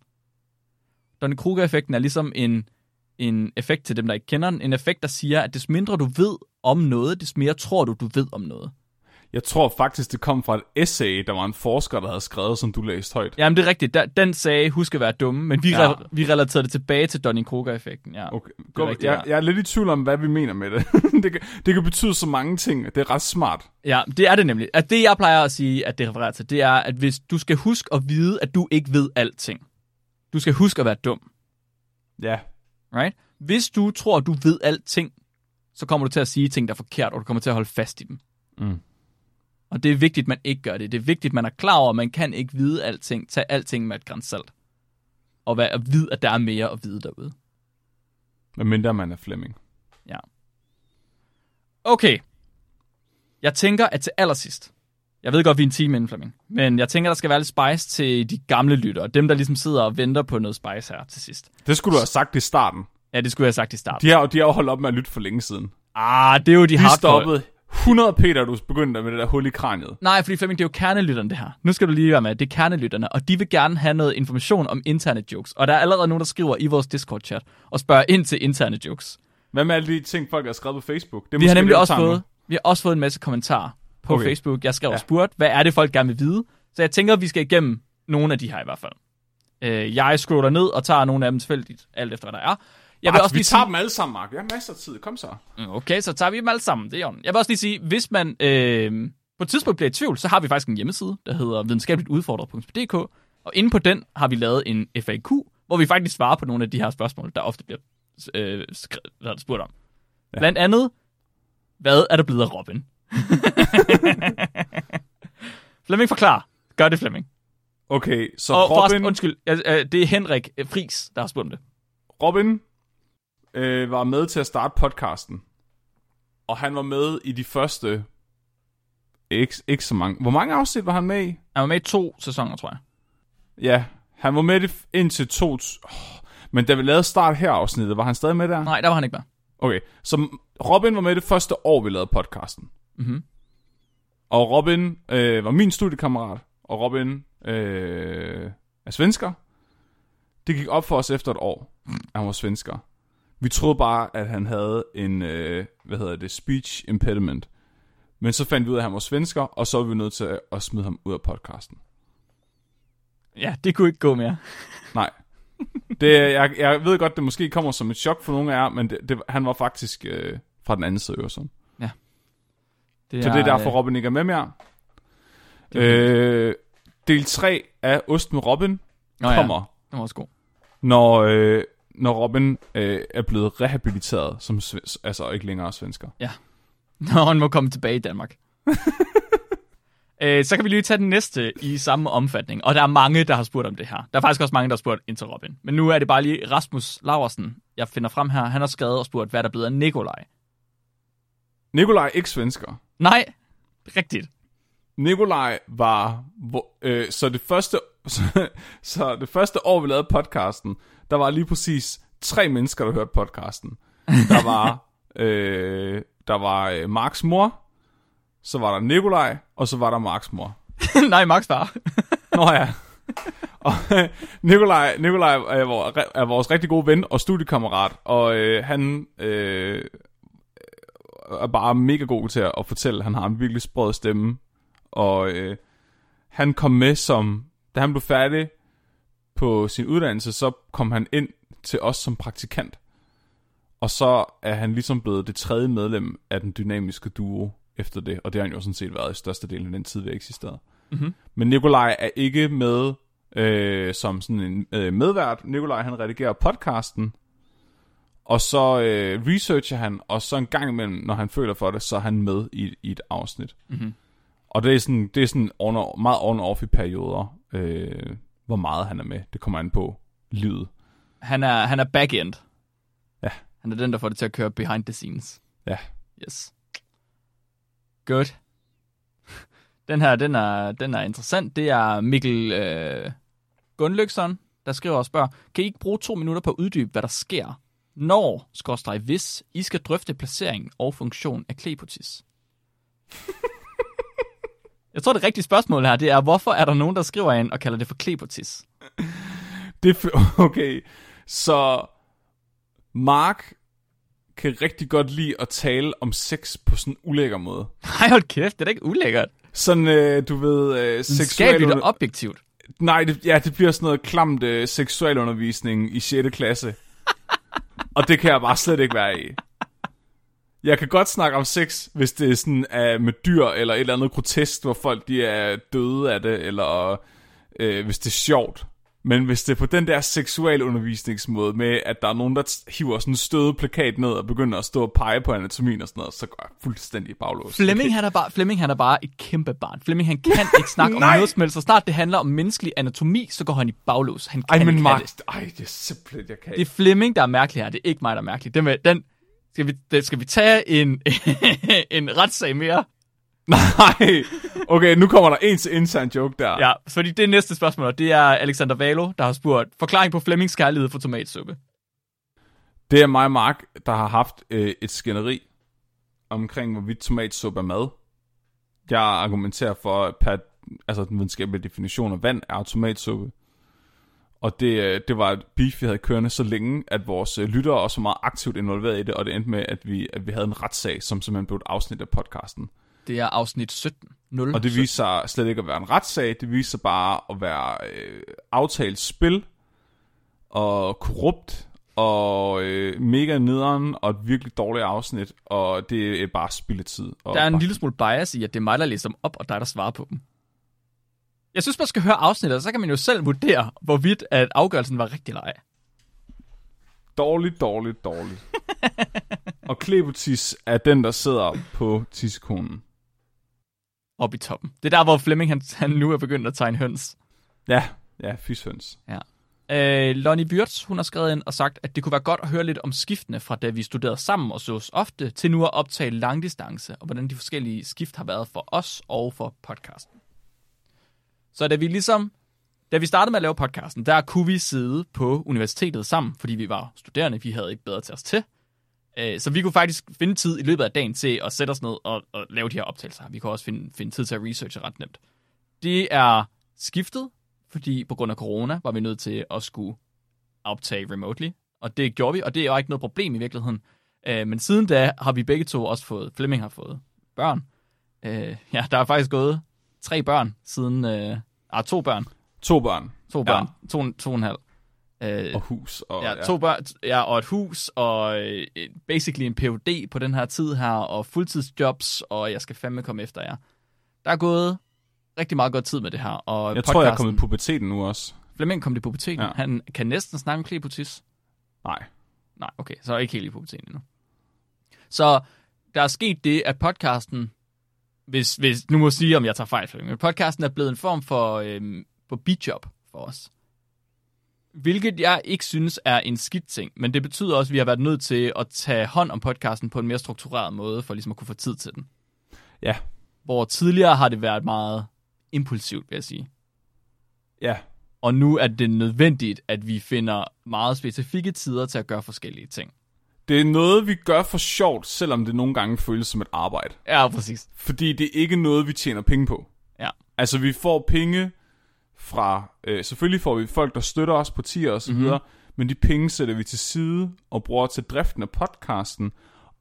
Dunning-Kruger-effekten er ligesom en, en effekt til dem, der ikke kender den. En effekt, der siger, at des mindre du ved om noget, des mere tror du, du ved om noget. Jeg tror faktisk, det kom fra et essay, der var en forsker, der havde skrevet, som du læste højt. Jamen, det er rigtigt. Den sagde, husk at være dumme, men vi, ja. re- vi relaterede det tilbage til Dunning-Kruger-effekten. Ja, okay. Godt, rigtigt, jeg, ja. jeg er lidt i tvivl om, hvad vi mener med det. det, kan, det kan betyde så mange ting. Det er ret smart. Ja, det er det nemlig. At det, jeg plejer at sige, at det refererer til, det er, at hvis du skal huske at vide, at du ikke ved alting. Du skal huske at være dum. Ja. Right? Hvis du tror, du ved alting, så kommer du til at sige ting, der er forkert, og du kommer til at holde fast i dem. Mm. Og det er vigtigt, man ikke gør det. Det er vigtigt, man er klar over, at man kan ikke vide alting. Tag alting med et grænsalt. Og være, at vide, at der er mere at vide derude. Hvad mindre man er Flemming. Ja. Okay. Jeg tænker, at til allersidst, jeg ved godt, vi er en time inden, Flemming, men jeg tænker, der skal være lidt spice til de gamle lyttere. Dem, der ligesom sidder og venter på noget spice her til sidst. Det skulle du have sagt i starten. Ja, det skulle jeg have sagt i starten. De har, de har jo holdt op med at lytte for længe siden. Ah, det er jo de, de har stoppet 100 Peter, du begyndte med det der hul i kraniet. Nej, fordi Flemming, det er jo kernelytterne, det her. Nu skal du lige være med. Det er kernelytterne, og de vil gerne have noget information om interne jokes. Og der er allerede nogen, der skriver i vores Discord-chat og spørger ind til interne jokes. Hvad med alle de ting, folk har skrevet på Facebook? Det vi har nemlig også fået, vi har også fået en masse kommentarer på okay. Facebook. Jeg skrev ja. og spurgt, hvad er det, folk gerne vil vide? Så jeg tænker, at vi skal igennem nogle af de her i hvert fald. Øh, jeg scroller ned og tager nogle af dem tilfældigt, alt efter hvad der er. Jeg vil Ej, også vi lige tager sige, dem alle sammen, Mark. Vi har masser af tid. Kom så. Mm, Okay, så tager vi dem alle sammen. Det er jo. Jeg vil også lige sige, hvis man øh, på et tidspunkt bliver i tvivl, så har vi faktisk en hjemmeside, der hedder videnskabeligtudfordret.dk, og inde på den har vi lavet en FAQ, hvor vi faktisk svarer på nogle af de her spørgsmål, der ofte bliver øh, skrevet, spurgt om. Ja. Blandt andet, hvad er der blevet af Robin? Flemming forklar. Gør det, Flemming. Okay, så Og forresten, Robin, undskyld, øh, øh, det er Henrik Fris, der har spurgt om det. Robin øh, var med til at starte podcasten. Og han var med i de første... Ikke, ikke så mange. Hvor mange afsnit var han med i? Han var med i to sæsoner, tror jeg. Ja, han var med det indtil to... Oh, men da vi lavede start her afsnittet, var han stadig med der? Nej, der var han ikke med. Okay, så Robin var med det første år, vi lavede podcasten. Mhm. Og Robin øh, var min studiekammerat, og Robin øh, er svensker. Det gik op for os efter et år, at han var svensker. Vi troede bare, at han havde en, øh, hvad hedder det, speech impediment. Men så fandt vi ud af, at han var svensker, og så var vi nødt til at, smide ham ud af podcasten. Ja, det kunne ikke gå mere. Nej. Det, jeg, jeg ved godt, det måske kommer som et chok for nogle af jer, men det, det, han var faktisk øh, fra den anden side af Øresund. Det Så det er derfor, Robin ikke er med mere. Øh, del 3 af Ost med Robin Nå, ja. kommer, Den var også god. når, øh, når Robin øh, er blevet rehabiliteret som sven- altså ikke længere svensker. Når han må komme tilbage i Danmark. øh, så kan vi lige tage den næste i samme omfatning. Og der er mange, der har spurgt om det her. Der er faktisk også mange, der har spurgt ind til Robin. Men nu er det bare lige Rasmus Laversen, jeg finder frem her. Han har skrevet og spurgt, hvad der er blevet af Nikolaj. Nikolaj er ikke svensker. Nej, rigtigt. Nikolaj var... Hvor, øh, så, det første, så, så det første år, vi lavede podcasten, der var lige præcis tre mennesker, der hørte podcasten. Der var, øh, der var øh, Marks mor, så var der Nikolaj, og så var der Marks mor. Nej, Max far. Nå ja. Og øh, Nikolaj, Nikolaj er, vores, er vores rigtig gode ven og studiekammerat, og øh, han øh, er bare mega god til at fortælle. Han har en virkelig sprød stemme, og øh, han kom med som, da han blev færdig på sin uddannelse, så kom han ind til os som praktikant. Og så er han ligesom blevet det tredje medlem af den dynamiske duo efter det, og det har han jo sådan set været i størstedelen af den tid, vi har eksisteret. Mm-hmm. Men Nikolaj er ikke med øh, som sådan en øh, medvært. Nikolaj han redigerer podcasten, og så øh, researcher han, og så en gang imellem, når han føler for det, så er han med i, i et afsnit. Mm-hmm. Og det er sådan, det er sådan on, meget on-off i perioder, øh, hvor meget han er med. Det kommer an på livet. Han er, han er back-end. Ja. Han er den, der får det til at køre behind the scenes. Ja. Yes. Good. Den her, den er, den er interessant. Det er Mikkel øh, Gunløksson, der skriver og spørger, kan I ikke bruge to minutter på at uddybe, hvad der sker, når, skorstræk hvis, I skal drøfte placering og funktion af klepotis? Jeg tror, det rigtige spørgsmål her, det er, hvorfor er der nogen, der skriver ind og kalder det for klepotis? Det okay. Så Mark kan rigtig godt lide at tale om sex på sådan en ulækker måde. Nej, hold kæft, det er da ikke ulækkert. Sådan, øh, du ved, øh, seksuel... Skabligt og objektivt. Nej, det, ja, det bliver sådan noget klamt øh, seksualundervisning i 6. klasse. og det kan jeg bare slet ikke være i. Jeg kan godt snakke om sex, hvis det er sådan uh, med dyr, eller et eller andet grotesk, hvor folk de er døde af det, eller øh, hvis det er sjovt. Men hvis det er på den der seksualundervisningsmåde med, at der er nogen, der hiver sådan en støde plakat ned og begynder at stå og pege på anatomien og sådan noget, så går jeg fuldstændig baglås. Flemming, han er bare, Flemming, han er bare et kæmpe barn. Flemming, han kan ikke snakke om noget som helst. Så snart det handler om menneskelig anatomi, så går han i baglås. Han kan Ej, men ikke Mark, ej, det er simpelthen, jeg kan Det er Flemming, der er mærkelig her. Det er ikke mig, der er mærkelig. Den, den, skal, vi, skal vi tage en, en retssag mere? Nej, okay, nu kommer der en til intern joke der. Ja, fordi det næste spørgsmål, det er Alexander Valo, der har spurgt, forklaring på Flemmings kærlighed for tomatsuppe. Det er mig og Mark, der har haft øh, et skænderi omkring, hvorvidt tomatsuppe er mad. Jeg argumenterer for, at per, altså den videnskabelige definition af vand er tomatsuppe. Og det, øh, det var et beef, vi havde kørende så længe, at vores øh, lyttere også var meget aktivt involveret i det, og det endte med, at vi, at vi havde en retssag, som simpelthen blev et afsnit af podcasten. Det er afsnit 17. 0. Og det viste sig slet ikke at være en retssag, det viste sig bare at være øh, aftalt spil, og korrupt, og øh, mega nederen, og et virkelig dårligt afsnit, og det er bare spilletid. Og Der er en bare... lille smule bias i, at det er mig, der læser dem op, og dig, der svarer på dem. Jeg synes, man skal høre afsnittet, og så kan man jo selv vurdere, hvorvidt at afgørelsen var rigtig eller ej. Dårligt, dårligt, dårligt. og Klebotis er den, der sidder på tissekonen. Op i toppen. Det er der, hvor Flemming han, han nu er begyndt at tegne høns. Ja, ja, fyshøns. Øh, Lonnie Wirtz, hun har skrevet ind og sagt, at det kunne være godt at høre lidt om skiftene fra da vi studerede sammen og sås ofte, til nu at optage langdistance, og hvordan de forskellige skift har været for os og for podcasten. Så da vi ligesom, da vi startede med at lave podcasten, der kunne vi sidde på universitetet sammen, fordi vi var studerende, vi havde ikke bedre til os til. Øh, så vi kunne faktisk finde tid i løbet af dagen til at sætte os ned og, og lave de her optagelser. Vi kunne også finde, finde tid til at researche ret nemt. Det er skiftet, fordi på grund af corona var vi nødt til at skulle optage remotely, og det gjorde vi, og det er jo ikke noget problem i virkeligheden. Øh, men siden da har vi begge to også fået, Flemming har fået børn. Øh, ja, der er faktisk gået tre børn siden, øh, ah, to børn, To børn to børn, ja. to, to og en halv. Øh, og hus. Og, ja, to børn, ja, og et hus, og øh, basically en PhD på den her tid her, og fuldtidsjobs, og jeg skal fandme komme efter jer. Der er gået rigtig meget godt tid med det her. Og Jeg tror, jeg er kommet i puberteten nu også. Flemming kom i puberteten. Ja. Han kan næsten snakke om klepotis. Nej. Nej, okay, så er jeg ikke helt i puberteten endnu. Så der er sket det, at podcasten, hvis, hvis nu må jeg sige, om jeg tager fejl, men podcasten er blevet en form for, øhm, for bidjob for os. Hvilket jeg ikke synes er en skidt ting, men det betyder også, at vi har været nødt til at tage hånd om podcasten på en mere struktureret måde, for ligesom at kunne få tid til den. Ja. Hvor tidligere har det været meget impulsivt, vil jeg sige. Ja. Og nu er det nødvendigt, at vi finder meget specifikke tider til at gøre forskellige ting. Det er noget, vi gør for sjovt, selvom det nogle gange føles som et arbejde. Ja, præcis. Fordi det er ikke noget, vi tjener penge på. Ja. Altså, vi får penge fra... Øh, selvfølgelig får vi folk, der støtter os på tier og så Mhm. videre, men de penge sætter vi til side og bruger til driften af podcasten,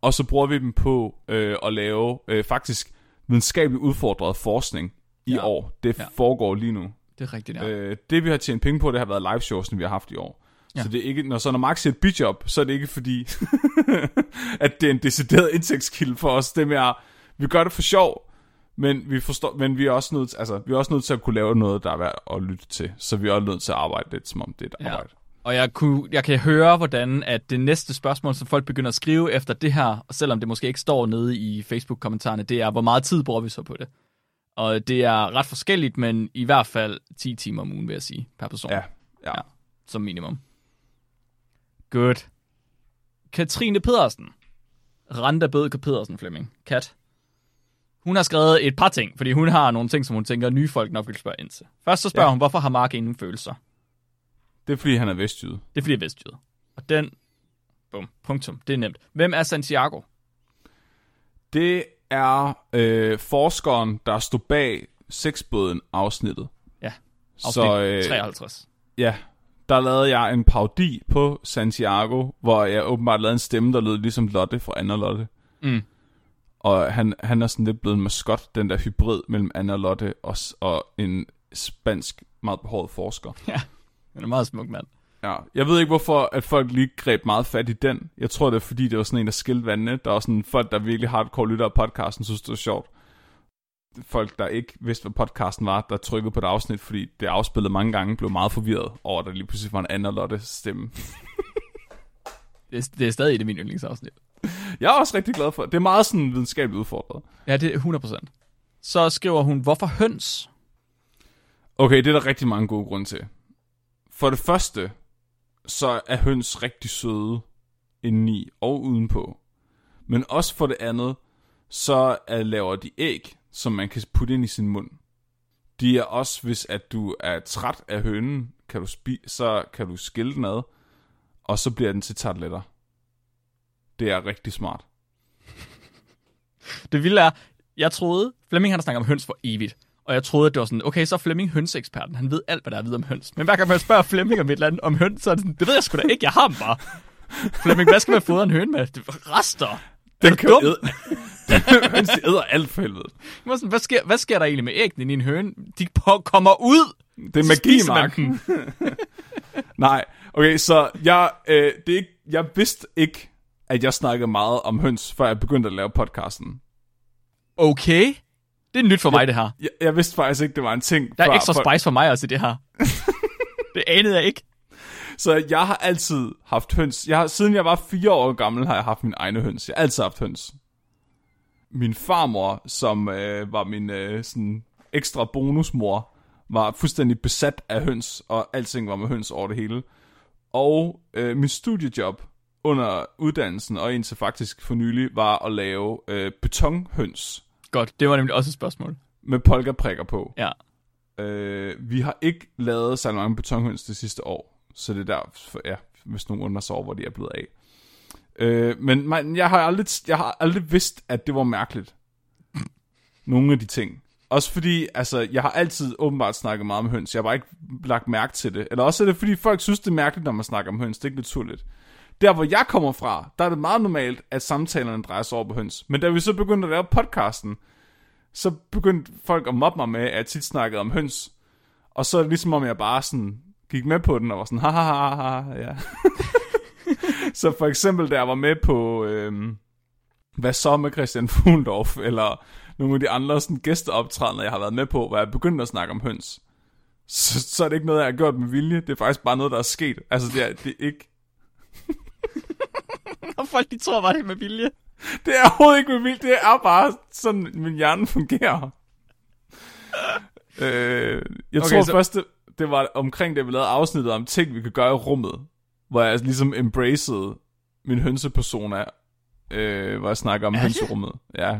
og så bruger vi dem på øh, at lave øh, faktisk videnskabeligt udfordret forskning i Ja. år. Det Ja. foregår lige nu. Det er rigtigt, ja. Øh, det vi har tjent penge på, det har været live shows, vi har haft i år. Ja. Ja. Så det er ikke, når, så når Max siger et bidjob, så er det ikke fordi, at det er en decideret indtægtskilde for os. Det er vi gør det for sjov, men vi, forstår, men vi er også nødt altså, vi er også nødt til at kunne lave noget, der er værd at lytte til. Så vi er også nødt til at arbejde lidt, som om det er et Ja. arbejde. Og jeg, kunne, jeg kan høre, hvordan at det næste spørgsmål, som folk begynder at skrive efter det her, og selvom det måske ikke står nede i Facebook-kommentarerne, det er, hvor meget tid bruger vi så på det? Og det er ret forskelligt, men i hvert fald 10 timer om ugen, vil jeg sige, per person. Ja, ja. Som minimum. Good. Katrine Pedersen. Randa Bødke Pedersen, Flemming. Kat. Hun har skrevet et par ting, fordi hun har nogle ting, som hun tænker, nye folk nok vil spørge ind til. Først så spørger ja. Hun, hvorfor har Mark ingen følelser? Det er fordi, han er vestjyde. Det er fordi, jeg er vestjyde. Og den... Bum. Punktum. Det er nemt. Hvem er Santiago? Det er øh, forskeren, der stod bag sexbåden afsnittet. Ja, Så øh, 53. ja, der lavede jeg en parodi på Santiago, hvor jeg åbenbart lavede en stemme, der lød ligesom Lotte fra Anna Lotte. Mm. Og han, han er sådan lidt blevet en maskot, den der hybrid mellem Anna og Lotte og, og en spansk, meget behåret forsker. Han er meget smuk mand. Ja, jeg ved ikke, hvorfor at folk lige greb meget fat i den. Jeg tror, det er fordi, det var sådan en, der skilte vandene. Der var sådan folk, der virkelig hardcore lytter af podcasten, synes det var sjovt. Folk, der ikke vidste, hvad podcasten var, der trykkede på et afsnit, fordi det afspillet mange gange, blev meget forvirret over, at der lige pludselig var en og Lotte stemme. Det er, det er stadig et af mine yndlingsafsnit. Jeg er også rigtig glad for det. Det er meget sådan videnskabeligt udfordret. Ja, det er 100%. Så skriver hun, hvorfor høns? Okay, det er der rigtig mange gode grunde til. For det første, så er høns rigtig søde indeni og udenpå. Men også for det andet, så er, laver de æg, som man kan putte ind i sin mund. De er også, hvis at du er træt af hønen, kan du spi- så kan du skille den ad, og så bliver den til tartletter. Det er rigtig smart. Det vilde er, jeg troede, Flemming han snakker om høns for evigt. Og jeg troede, at det var sådan, okay, så er Flemming hønseeksperten. Han ved alt, hvad der er ved om høns. Men hver gang man spørger Flemming om et eller andet om høns, så er det sådan, det ved jeg sgu da ikke, jeg har dem bare. Flemming, hvad skal man fodre en høne med? Det rester. Den kan dum. Høns, de æder alt for helvede. Var sådan, Hvad sker, hvad sker der egentlig med æggene i en høne? De på, kommer ud. Det er magi, spiser man Mark. dem. Nej, Okay, så jeg, øh, det er ikke, jeg vidste ikke, at jeg snakkede meget om høns, før jeg begyndte at lave podcasten. Okay. Det er nyt for mig, det her. Jeg, jeg vidste faktisk ikke, det var en ting. Der er før, ekstra spice for mig også i det her. det anede jeg ikke. Så jeg har altid haft høns. Jeg har, siden jeg var fire år gammel, har jeg haft min egne høns. Jeg har altid haft høns. Min farmor, som øh, var min øh, sådan ekstra bonusmor, var fuldstændig besat af høns, og alting var med høns over det hele. Og øh, min studiejob under uddannelsen, og indtil faktisk for nylig, var at lave øh, betonhøns. Godt, det var nemlig også et spørgsmål. Med polkaprikker på. Ja. Øh, vi har ikke lavet så mange betonhøns det sidste år, så det er der, ja, hvis nogen undrer sig over, hvor de er blevet af. Øh, men man, jeg, har aldrig, jeg har aldrig vidst, at det var mærkeligt. Nogle af de ting. Også fordi, altså, jeg har altid åbenbart snakket meget om høns. Jeg har bare ikke lagt mærke til det. Eller også er det, fordi folk synes, det er mærkeligt, når man snakker om høns. Det er ikke naturligt. Der, hvor jeg kommer fra, der er det meget normalt, at samtalerne drejer sig over på høns. Men da vi så begyndte at lave podcasten, så begyndte folk at mobbe mig med, at jeg tit snakkede om høns. Og så er det ligesom om, jeg bare sådan gik med på den, og var sådan, ha ha ha ha, ja. så for eksempel, da jeg var med på, øhm, hvad så med Christian Fuglendorf, eller nogle af de andre sådan, gæsteoptrædener, jeg har været med på, hvor jeg begyndte at snakke om høns. Så, så er det ikke noget, jeg har gjort med vilje. Det er faktisk bare noget, der er sket. Altså, det er, det er ikke... og folk, de tror bare, det er med vilje. Det er overhovedet ikke med vilje. Det er bare sådan, min hjerne fungerer. øh, jeg okay, tror så... først, det, det var omkring det, vi lavede afsnittet om ting, vi kan gøre i rummet. Hvor jeg ligesom embraced min hønsepersona. Øh, hvor jeg snakker om hønserummet. Ja.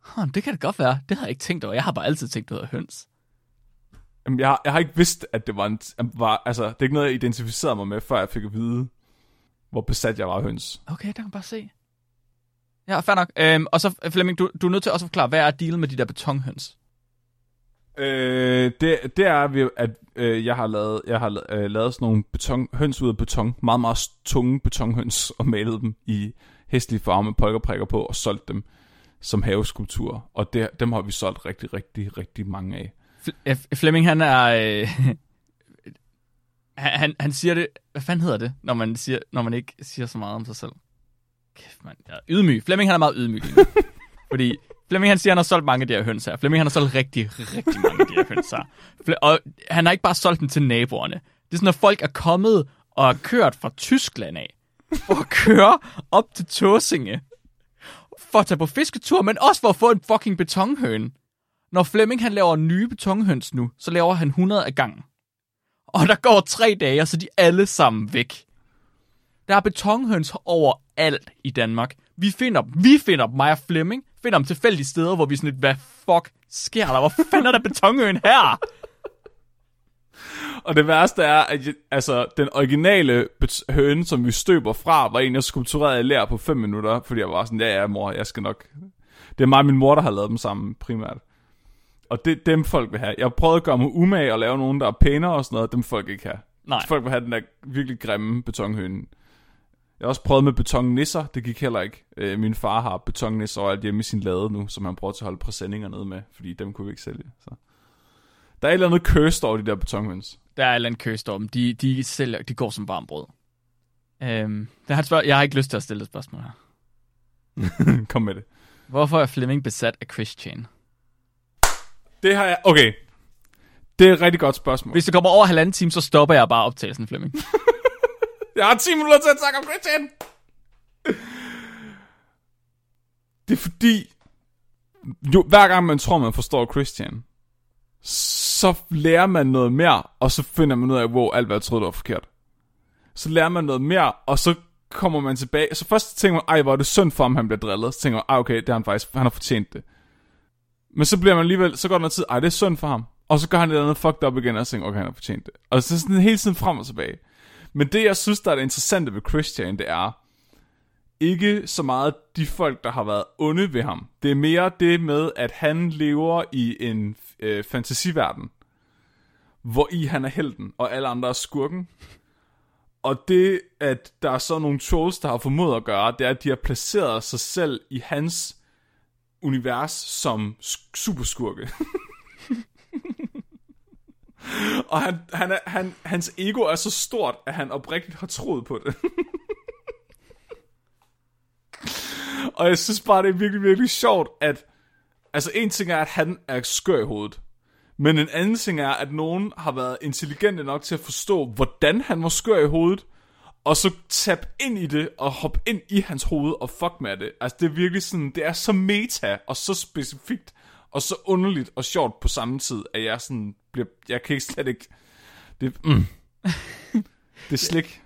Huh, det kan det godt være. Det har jeg ikke tænkt over. Jeg har bare altid tænkt over høns. Jamen, jeg, jeg har ikke vidst, at det var en... Var, altså, det er ikke noget, jeg identificerede mig med, før jeg fik at vide, hvor besat jeg var af høns. Okay, der kan bare se. Ja, fair nok. Øhm, og så, Flemming, du, du er nødt til også at forklare, hvad er dealen med de der betonhøns? Øh, det, det er, at øh, jeg har lavet, jeg har øh, lavet sådan nogle beton, høns ud af beton, meget, meget tunge betonhøns, og malet dem i hæstlige farve med polkerprikker på, og solgt dem som haveskulptur. Og det, dem har vi solgt rigtig, rigtig, rigtig mange af. Flemming, han er... Øh, han, han siger det... Hvad fanden hedder det, når man, siger, når man ikke siger så meget om sig selv? Kæft, mand. Jeg er ydmyg. Flemming, han er meget ydmyg. Fordi Flemming, han siger, han har solgt mange af de her høns her. Flemming, han har solgt rigtig, rigtig mange af de her høns her. Og han har ikke bare solgt dem til naboerne. Det er sådan, at folk er kommet og er kørt fra Tyskland af, for at køre op til Tåsinge, for at tage på fisketur, men også for at få en fucking betonhøn. Når Flemming han laver nye betonhøns nu, så laver han 100 af gangen. Og der går tre dage, og så er de alle sammen væk. Der er betonhøns overalt i Danmark. Vi finder dem. Vi finder dem, mig og Flemming. Finder dem tilfældige steder, hvor vi sådan lidt, hvad fuck sker der? Hvor fanden er der betonhøn her? Og det værste er, at altså, den originale høne, som vi støber fra, var en, jeg skulpturerede i lær på 5 minutter, fordi jeg var sådan, ja, ja, mor, jeg skal nok... Det er mig og min mor, der har lavet dem sammen, primært. Og det dem folk vil have. Jeg prøvet at gøre mig umage og lave nogen, der er pænere og sådan noget, dem folk ikke have. Nej. Folk vil have den der virkelig grimme betonhøne. Jeg har også prøvet med betonnisser, det gik heller ikke. Øh, min far har betonnisser overalt hjemme i sin lade nu, som han prøver til at holde præsendinger nede med, fordi dem kunne vi ikke sælge. Så. Der er et eller andet cursed over de der betonhøns. Der er et eller andet cursed over dem. De, de, sælger, de går som varmt brød. Øhm, det har spørg- jeg har ikke lyst til at stille et spørgsmål her. Kom med det. Hvorfor er Fleming besat af Christian? Det har jeg... Okay. Det er et rigtig godt spørgsmål. Hvis det kommer over halvanden time, så stopper jeg bare optagelsen, Flemming. jeg har 10 minutter til at snakke om Christian. Det er fordi... Jo, hver gang man tror, man forstår Christian, så lærer man noget mere, og så finder man ud af, hvor alt hvad jeg troede, det var forkert. Så lærer man noget mere, og så kommer man tilbage. Så først tænker man, ej, hvor er det synd for ham, han bliver drillet. Så tænker man, ej, okay, det har han faktisk, han har fortjent det. Men så bliver man alligevel, så går der noget tid, ej, det er synd for ham. Og så gør han det andet fucked up igen, og så tænker, okay, han har fortjent det. Og så sådan hele tiden frem og tilbage. Men det, jeg synes, der er det interessante ved Christian, det er, ikke så meget de folk, der har været onde ved ham. Det er mere det med, at han lever i en øh, fantasiverden, hvor i han er helten, og alle andre er skurken. Og det, at der er så nogle trolls, der har formået at gøre, det er, at de har placeret sig selv i hans univers som superskurke. Og han, han er, han, hans ego er så stort, at han oprigtigt har troet på det. og jeg synes bare, det er virkelig, virkelig sjovt, at... Altså, en ting er, at han er skør i hovedet. Men en anden ting er, at nogen har været intelligente nok til at forstå, hvordan han var skør i hovedet, og så tab ind i det, og hoppe ind i hans hoved, og fuck med det. Altså, det er virkelig sådan, det er så meta, og så specifikt, og så underligt og sjovt på samme tid, at jeg sådan bliver, jeg kan ikke slet ikke, det, mm. det er slik.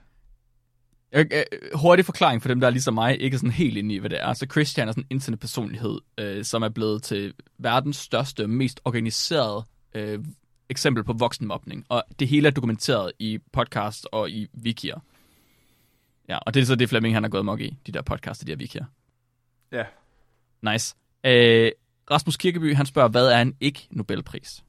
Hurtig forklaring for dem, der er ligesom mig, ikke sådan helt inde i, hvad det er. Så Christian er sådan en internetpersonlighed, øh, som er blevet til verdens største, mest organiserede øh, eksempel på voksenmobning. Og det hele er dokumenteret i podcast og i wikier. Ja, og det er så det, Flemming han har gået mok i, de der podcasts, de her wikier. Ja. Nice. Øh, Rasmus Kirkeby, han spørger, hvad er en ikke-Nobelpris?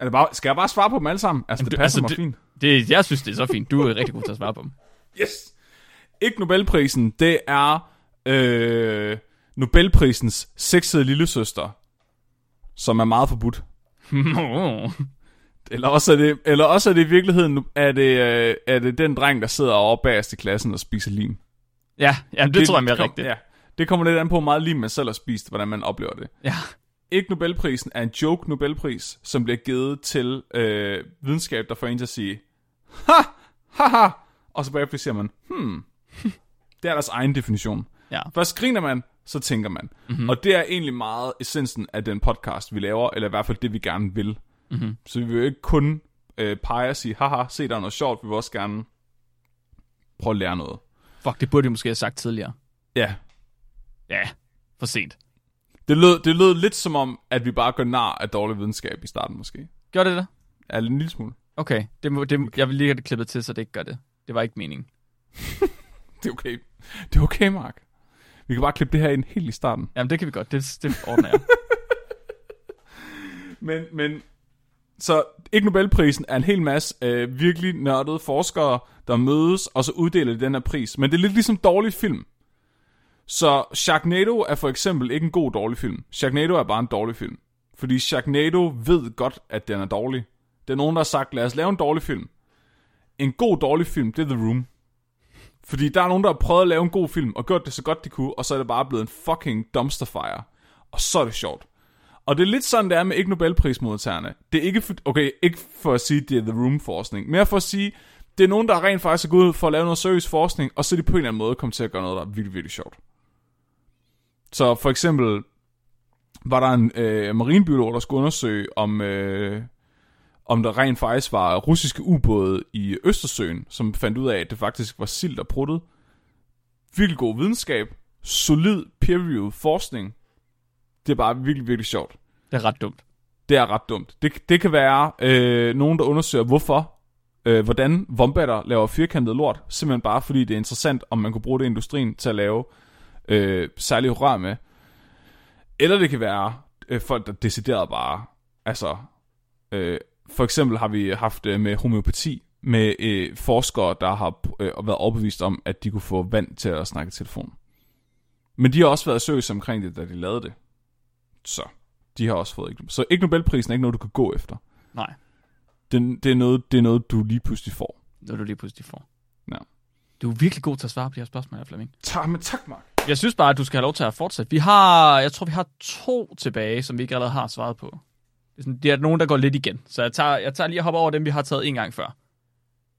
Er det bare, skal jeg bare svare på dem alle sammen? Altså, Jamen, det passer altså, mig det, fint. Det, jeg synes, det er så fint. Du er rigtig god til at svare på dem. Yes! Ikke Nobelprisen, det er øh, Nobelprisens sexede lille søster, som er meget forbudt. eller, også er det, eller også er det i virkeligheden er det, øh, er det den dreng, der sidder over bagerst i klassen og spiser lim. Ja, ja det, det tror jeg mere rigtigt. Ja, det kommer lidt an på, meget lim man selv har spist, hvordan man oplever det. Ja. Ikke Nobelprisen er en joke Nobelpris, som bliver givet til øh, videnskab, der får en til at sige, ha, ha, ha, og så bagefter siger man, hmm, det er deres egen definition. Ja. Først griner man, så tænker man. Mm-hmm. Og det er egentlig meget essensen af den podcast, vi laver, eller i hvert fald det, vi gerne vil. Mm-hmm. Så vi vil jo ikke kun øh, pege og sige, haha, se der er noget sjovt, vi vil også gerne prøve at lære noget. Fuck, det burde vi måske have sagt tidligere. Ja. Ja, for sent. Det lød, det lød lidt som om, at vi bare gør nar af dårlig videnskab i starten måske. Gør det det? Ja, en lille smule. Okay, det må, det, jeg vil lige have det klippet til, så det ikke gør det. Det var ikke meningen. det er okay. Det er okay, Mark. Vi kan bare klippe det her ind helt i starten. Jamen, det kan vi godt. Det, det ordner jeg. men, men, så ikke Nobelprisen er en hel masse øh, virkelig nørdede forskere, der mødes, og så uddeler de den her pris. Men det er lidt ligesom dårlig film. Så Sharknado er for eksempel ikke en god dårlig film. Sharknado er bare en dårlig film. Fordi Sharknado ved godt, at den er dårlig. Det er nogen, der har sagt, lad os lave en dårlig film. En god dårlig film, det er The Room. Fordi der er nogen, der har prøvet at lave en god film, og gjort det så godt de kunne, og så er det bare blevet en fucking dumpster fire. Og så er det sjovt. Og det er lidt sådan, det er med ikke Nobelprismodtagerne. Det er ikke for, okay, ikke for at sige, det er The Room-forskning. Mere for at sige, det er nogen, der rent faktisk er gået ud for at lave noget seriøs forskning, og så er de på en eller anden måde kommet til at gøre noget, der er virkelig, virkelig sjovt. Så for eksempel var der en øh, marinbiolog, der skulle undersøge, om, øh, om der rent faktisk var russiske ubåde i Østersøen, som fandt ud af, at det faktisk var sild og pruttet. Virkelig god videnskab, solid peer-reviewed forskning. Det er bare virkelig, virkelig sjovt. Det er ret dumt. Det er ret dumt. Det, det kan være øh, nogen, der undersøger, hvorfor, øh, hvordan vombatter laver firkantet lort. Simpelthen bare fordi det er interessant, om man kunne bruge det i industrien til at lave øh, særlige rør med. Eller det kan være øh, folk, der decideret bare, altså, øh, for eksempel har vi haft øh, med homeopati, med øh, forskere, der har øh, været overbevist om, at de kunne få vand til at snakke i telefon. Men de har også været seriøse omkring det, da de lavede det. Så de har også fået ikke Så ikke Nobelprisen er ikke noget, du kan gå efter. Nej. Det, det, er noget, det er noget, du lige pludselig får. Noget, du lige pludselig får. Ja. Du er virkelig god til at svare på de her spørgsmål, Flemming. Tak, men tak, Mark. Jeg synes bare, at du skal have lov til at fortsætte. Vi har, jeg tror, vi har to tilbage, som vi ikke allerede har svaret på. Det er, sådan, det er nogen, der går lidt igen. Så jeg tager, jeg tager lige og hopper over dem, vi har taget en gang før.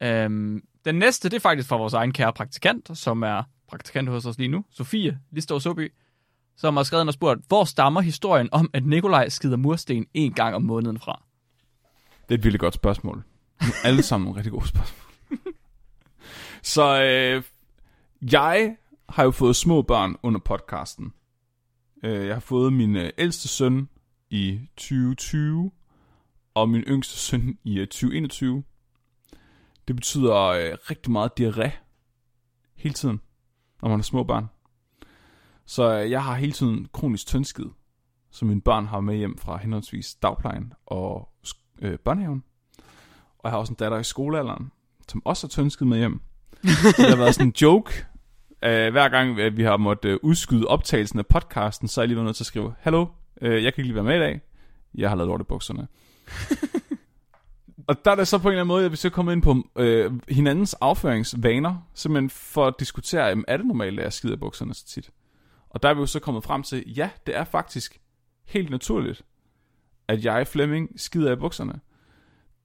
Øhm, den næste, det er faktisk fra vores egen kære praktikant, som er praktikant hos os lige nu, Sofie Listor Soby, som har skrevet og spurgt, hvor stammer historien om, at Nikolaj skider mursten en gang om måneden fra? Det er et virkelig godt spørgsmål. Alle sammen nogle rigtig gode spørgsmål. Så øh, jeg har jo fået små børn under podcasten. Øh, jeg har fået min øh, ældste søn i 2020, og min yngste søn i 2021. Det betyder øh, rigtig meget diarré hele tiden, når man har små børn. Så jeg har hele tiden kronisk tyndskid, som mine børn har med hjem fra henholdsvis dagplejen og øh, børnehaven. Og jeg har også en datter i skolealderen, som også har tyndskid med hjem. Så det har været sådan en joke. Uh, hver gang vi har måttet uh, udskyde optagelsen af podcasten, så er jeg lige været nødt til at skrive, Hallo, uh, jeg kan ikke lige være med i dag. Jeg har lavet lort i bukserne. Og der er det så på en eller anden måde, at vi så kommer ind på øh, hinandens afføringsvaner, simpelthen for at diskutere, jamen, er det normalt, at jeg skider bukserne så tit? Og der er vi jo så kommet frem til, ja, det er faktisk helt naturligt, at jeg, Flemming, skider i bukserne.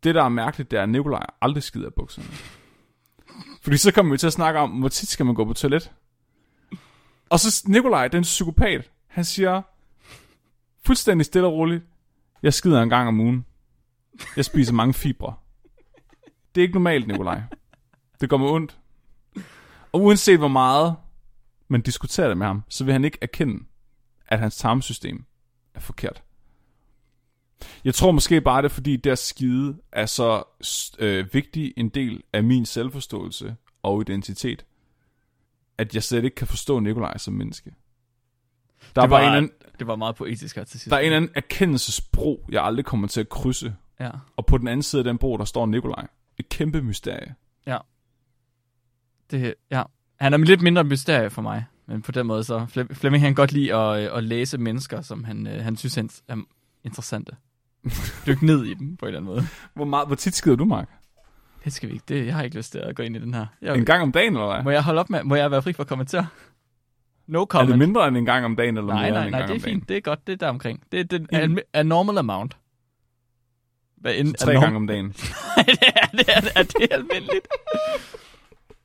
Det, der er mærkeligt, det er, at Nikolaj aldrig skider i bukserne. Fordi så kommer vi til at snakke om, hvor tit skal man gå på toilet. Og så Nikolaj, den psykopat, han siger fuldstændig stille og roligt, jeg skider en gang om ugen. Jeg spiser mange fibre. Det er ikke normalt, Nikolaj. Det går mig ondt. Og uanset hvor meget man diskuterer det med ham, så vil han ikke erkende, at hans tarmsystem er forkert. Jeg tror måske bare, det er fordi, der skide er så øh, vigtig en del af min selvforståelse og identitet, at jeg slet ikke kan forstå Nikolaj som menneske. Der det, var, var en anden, det var meget poetisk her til sidst. Der er en anden erkendelsesbro, jeg aldrig kommer til at krydse. Ja. Og på den anden side af den bro, der står Nikolaj. Et kæmpe mysterie. Ja. Det, ja. Han er lidt mindre mysterie for mig. Men på den måde så, Flemming han godt lide at, øh, at læse mennesker, som han, øh, han synes er interessante. Dyk ned i dem på en eller anden måde. Hvor, meget, hvor tit skider du, Mark? Det skal vi ikke. Det, jeg har ikke lyst til at gå ind i den her. Jeg, en gang om dagen, eller hvad? Må jeg holde op med, må jeg være fri for at kommentere? No comment. Er det mindre end en gang om dagen, eller nej, mere nej, end en nej, gang det er om dagen? fint. Det er godt. Det er der omkring. Det er den en... a normal amount. Hvad, en, tre gange om dagen. Nej, det er, det er, er det almindeligt.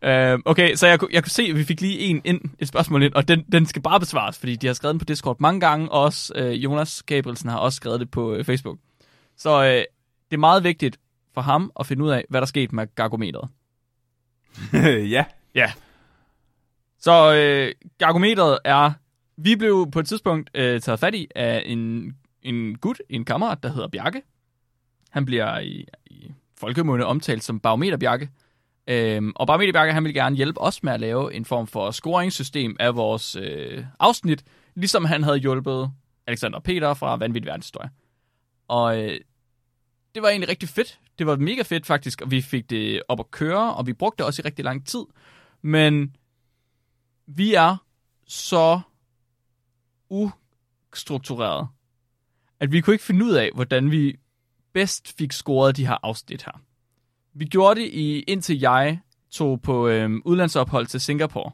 Uh, okay, så jeg, jeg kunne se, at vi fik lige en ind, et spørgsmål ind, og den, den skal bare besvares, fordi de har skrevet den på Discord mange gange, og også uh, Jonas Gabrielsen har også skrevet det på uh, Facebook. Så uh, det er meget vigtigt for ham at finde ud af, hvad der skete med gargometeret. ja. Ja. Så uh, gargometeret er, vi blev på et tidspunkt uh, taget fat i af en, en gut, en kammerat, der hedder Bjarke. Han bliver i, i folkemunde omtalt som Barometer Bjarke. Øhm, og Barometer Bjarke, han vil gerne hjælpe os med at lave en form for scoringssystem af vores øh, afsnit, ligesom han havde hjulpet Alexander Peter fra Vanvittig Verdenshistorie. Og øh, det var egentlig rigtig fedt. Det var mega fedt faktisk, og vi fik det op at køre, og vi brugte det også i rigtig lang tid. Men vi er så ustruktureret, at vi kunne ikke finde ud af, hvordan vi bedst fik scoret de her afsnit her. Vi gjorde det i, indtil jeg tog på øhm, udlandsophold til Singapore.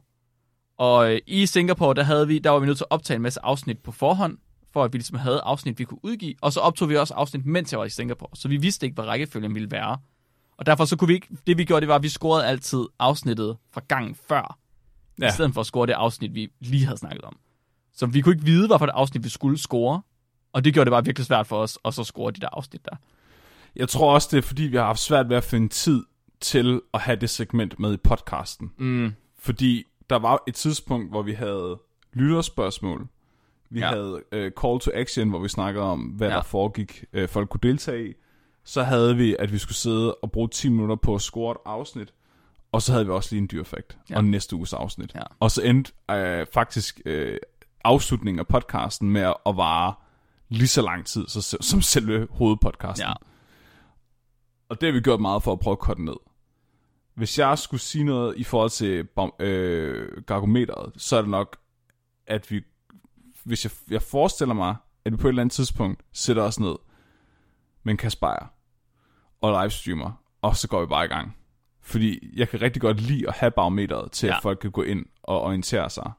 Og øh, i Singapore, der, havde vi, der var vi nødt til at optage en masse afsnit på forhånd, for at vi ligesom havde afsnit, vi kunne udgive. Og så optog vi også afsnit, mens jeg var i Singapore. Så vi vidste ikke, hvad rækkefølgen ville være. Og derfor så kunne vi ikke, det vi gjorde, det var, at vi scorede altid afsnittet fra gangen før. Ja. I stedet for at score det afsnit, vi lige havde snakket om. Så vi kunne ikke vide, hvorfor det afsnit, vi skulle score. Og det gjorde det bare virkelig svært for os, at så score de der afsnit der. Jeg tror også, det er fordi, vi har haft svært ved at finde tid til at have det segment med i podcasten. Mm. Fordi der var et tidspunkt, hvor vi havde lytterspørgsmål. Vi ja. havde uh, call to action, hvor vi snakkede om, hvad ja. der foregik, uh, folk kunne deltage i. Så havde vi, at vi skulle sidde og bruge 10 minutter på at score et afsnit. Og så havde vi også lige en dyrfakt ja. og næste uges afsnit. Ja. Og så endte uh, faktisk uh, afslutningen af podcasten med at vare lige så lang tid så, som selve hovedpodcasten. Ja. Og det har vi gjort meget for at prøve at korte ned. Hvis jeg skulle sige noget i forhold til øh, gargometeret, så er det nok, at vi, hvis jeg, jeg forestiller mig, at vi på et eller andet tidspunkt sætter os ned med en kasper og livestreamer, og så går vi bare i gang. Fordi jeg kan rigtig godt lide at have barometeret til, ja. at folk kan gå ind og orientere sig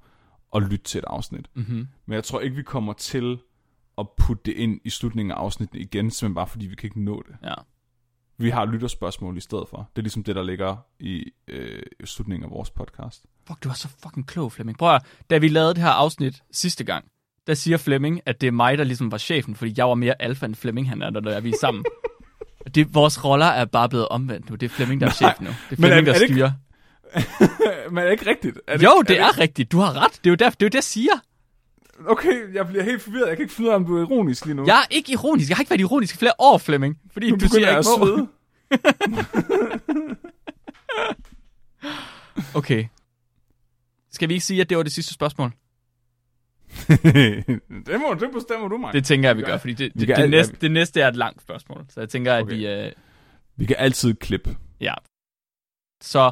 og lytte til et afsnit. Mm-hmm. Men jeg tror ikke, vi kommer til at putte det ind i slutningen af afsnittet igen, simpelthen bare fordi vi kan ikke nå det. Ja. Vi har lytterspørgsmål i stedet for. Det er ligesom det, der ligger i øh, slutningen af vores podcast. Fuck, du var så fucking klog, Flemming. Prøv at, da vi lavede det her afsnit sidste gang, der siger Flemming, at det er mig, der ligesom var chefen, fordi jeg var mere alfa end Flemming, han er, når er vi er sammen. det, vores roller er bare blevet omvendt nu. Det er Flemming, der er chef nu. Det er Flemming, er, er der styrer. men er det ikke rigtigt? Er det, jo, det er, det er rigtigt. Du har ret. Det er jo, der, det, er jo det, jeg siger. Okay, jeg bliver helt forvirret. Jeg kan ikke finde ud af, om du er ironisk lige nu. Jeg er ikke ironisk. Jeg har ikke været ironisk i flere år, Flemming. Fordi nu du siger, jeg ikke må. okay. Skal vi ikke sige, at det var det sidste spørgsmål? det, må, det bestemmer du mig. Det tænker jeg, vi gør, fordi det, det, det, det, næste, det næste er et langt spørgsmål. Så jeg tænker, at vi... Uh... Vi kan altid klippe. Ja. Så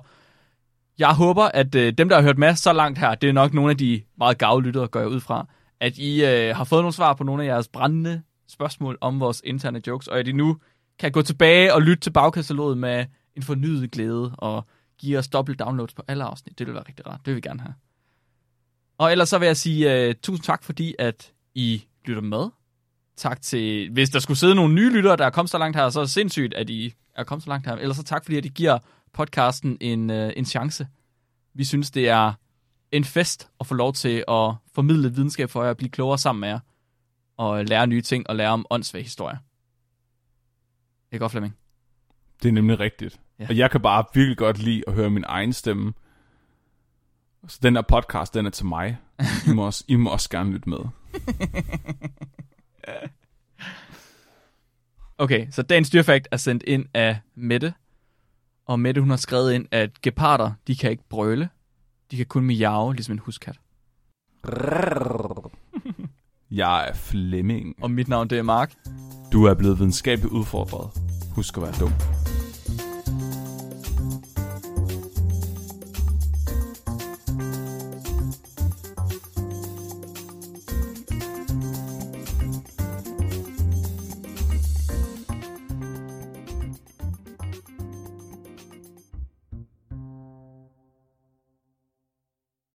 jeg håber, at øh, dem, der har hørt med så langt her, det er nok nogle af de meget gavle lyttere, går jeg ud fra, at I øh, har fået nogle svar på nogle af jeres brændende spørgsmål om vores interne jokes, og at I nu kan gå tilbage og lytte til bagkataloget med en fornyet glæde og give os dobbelt downloads på alle afsnit. Det vil være rigtig rart. Det vil vi gerne have. Og ellers så vil jeg sige uh, tusind tak, fordi at I lytter med. Tak til, hvis der skulle sidde nogle nye lyttere, der er kommet så langt her, så er det sindssygt, at I er kommet så langt her. Ellers så tak, fordi at I giver podcasten en, uh, en chance. Vi synes, det er en fest at få lov til at formidle videnskab for jer, at blive klogere sammen med jer, og lære nye ting og lære om åndssvage historier. Er godt, Flemming. Det er nemlig rigtigt. Ja. Og jeg kan bare virkelig godt lide at høre min egen stemme. Så den der podcast, den er til mig. I må også, I må også gerne lytte med. okay, så dagens dyrfakt er sendt ind af Mette. Og Mette, hun har skrevet ind, at geparder, de kan ikke brøle. De kan kun miave, ligesom en huskat. Jeg er Flemming. Og mit navn, det er Mark. Du er blevet videnskabeligt udfordret. Husk at være dum.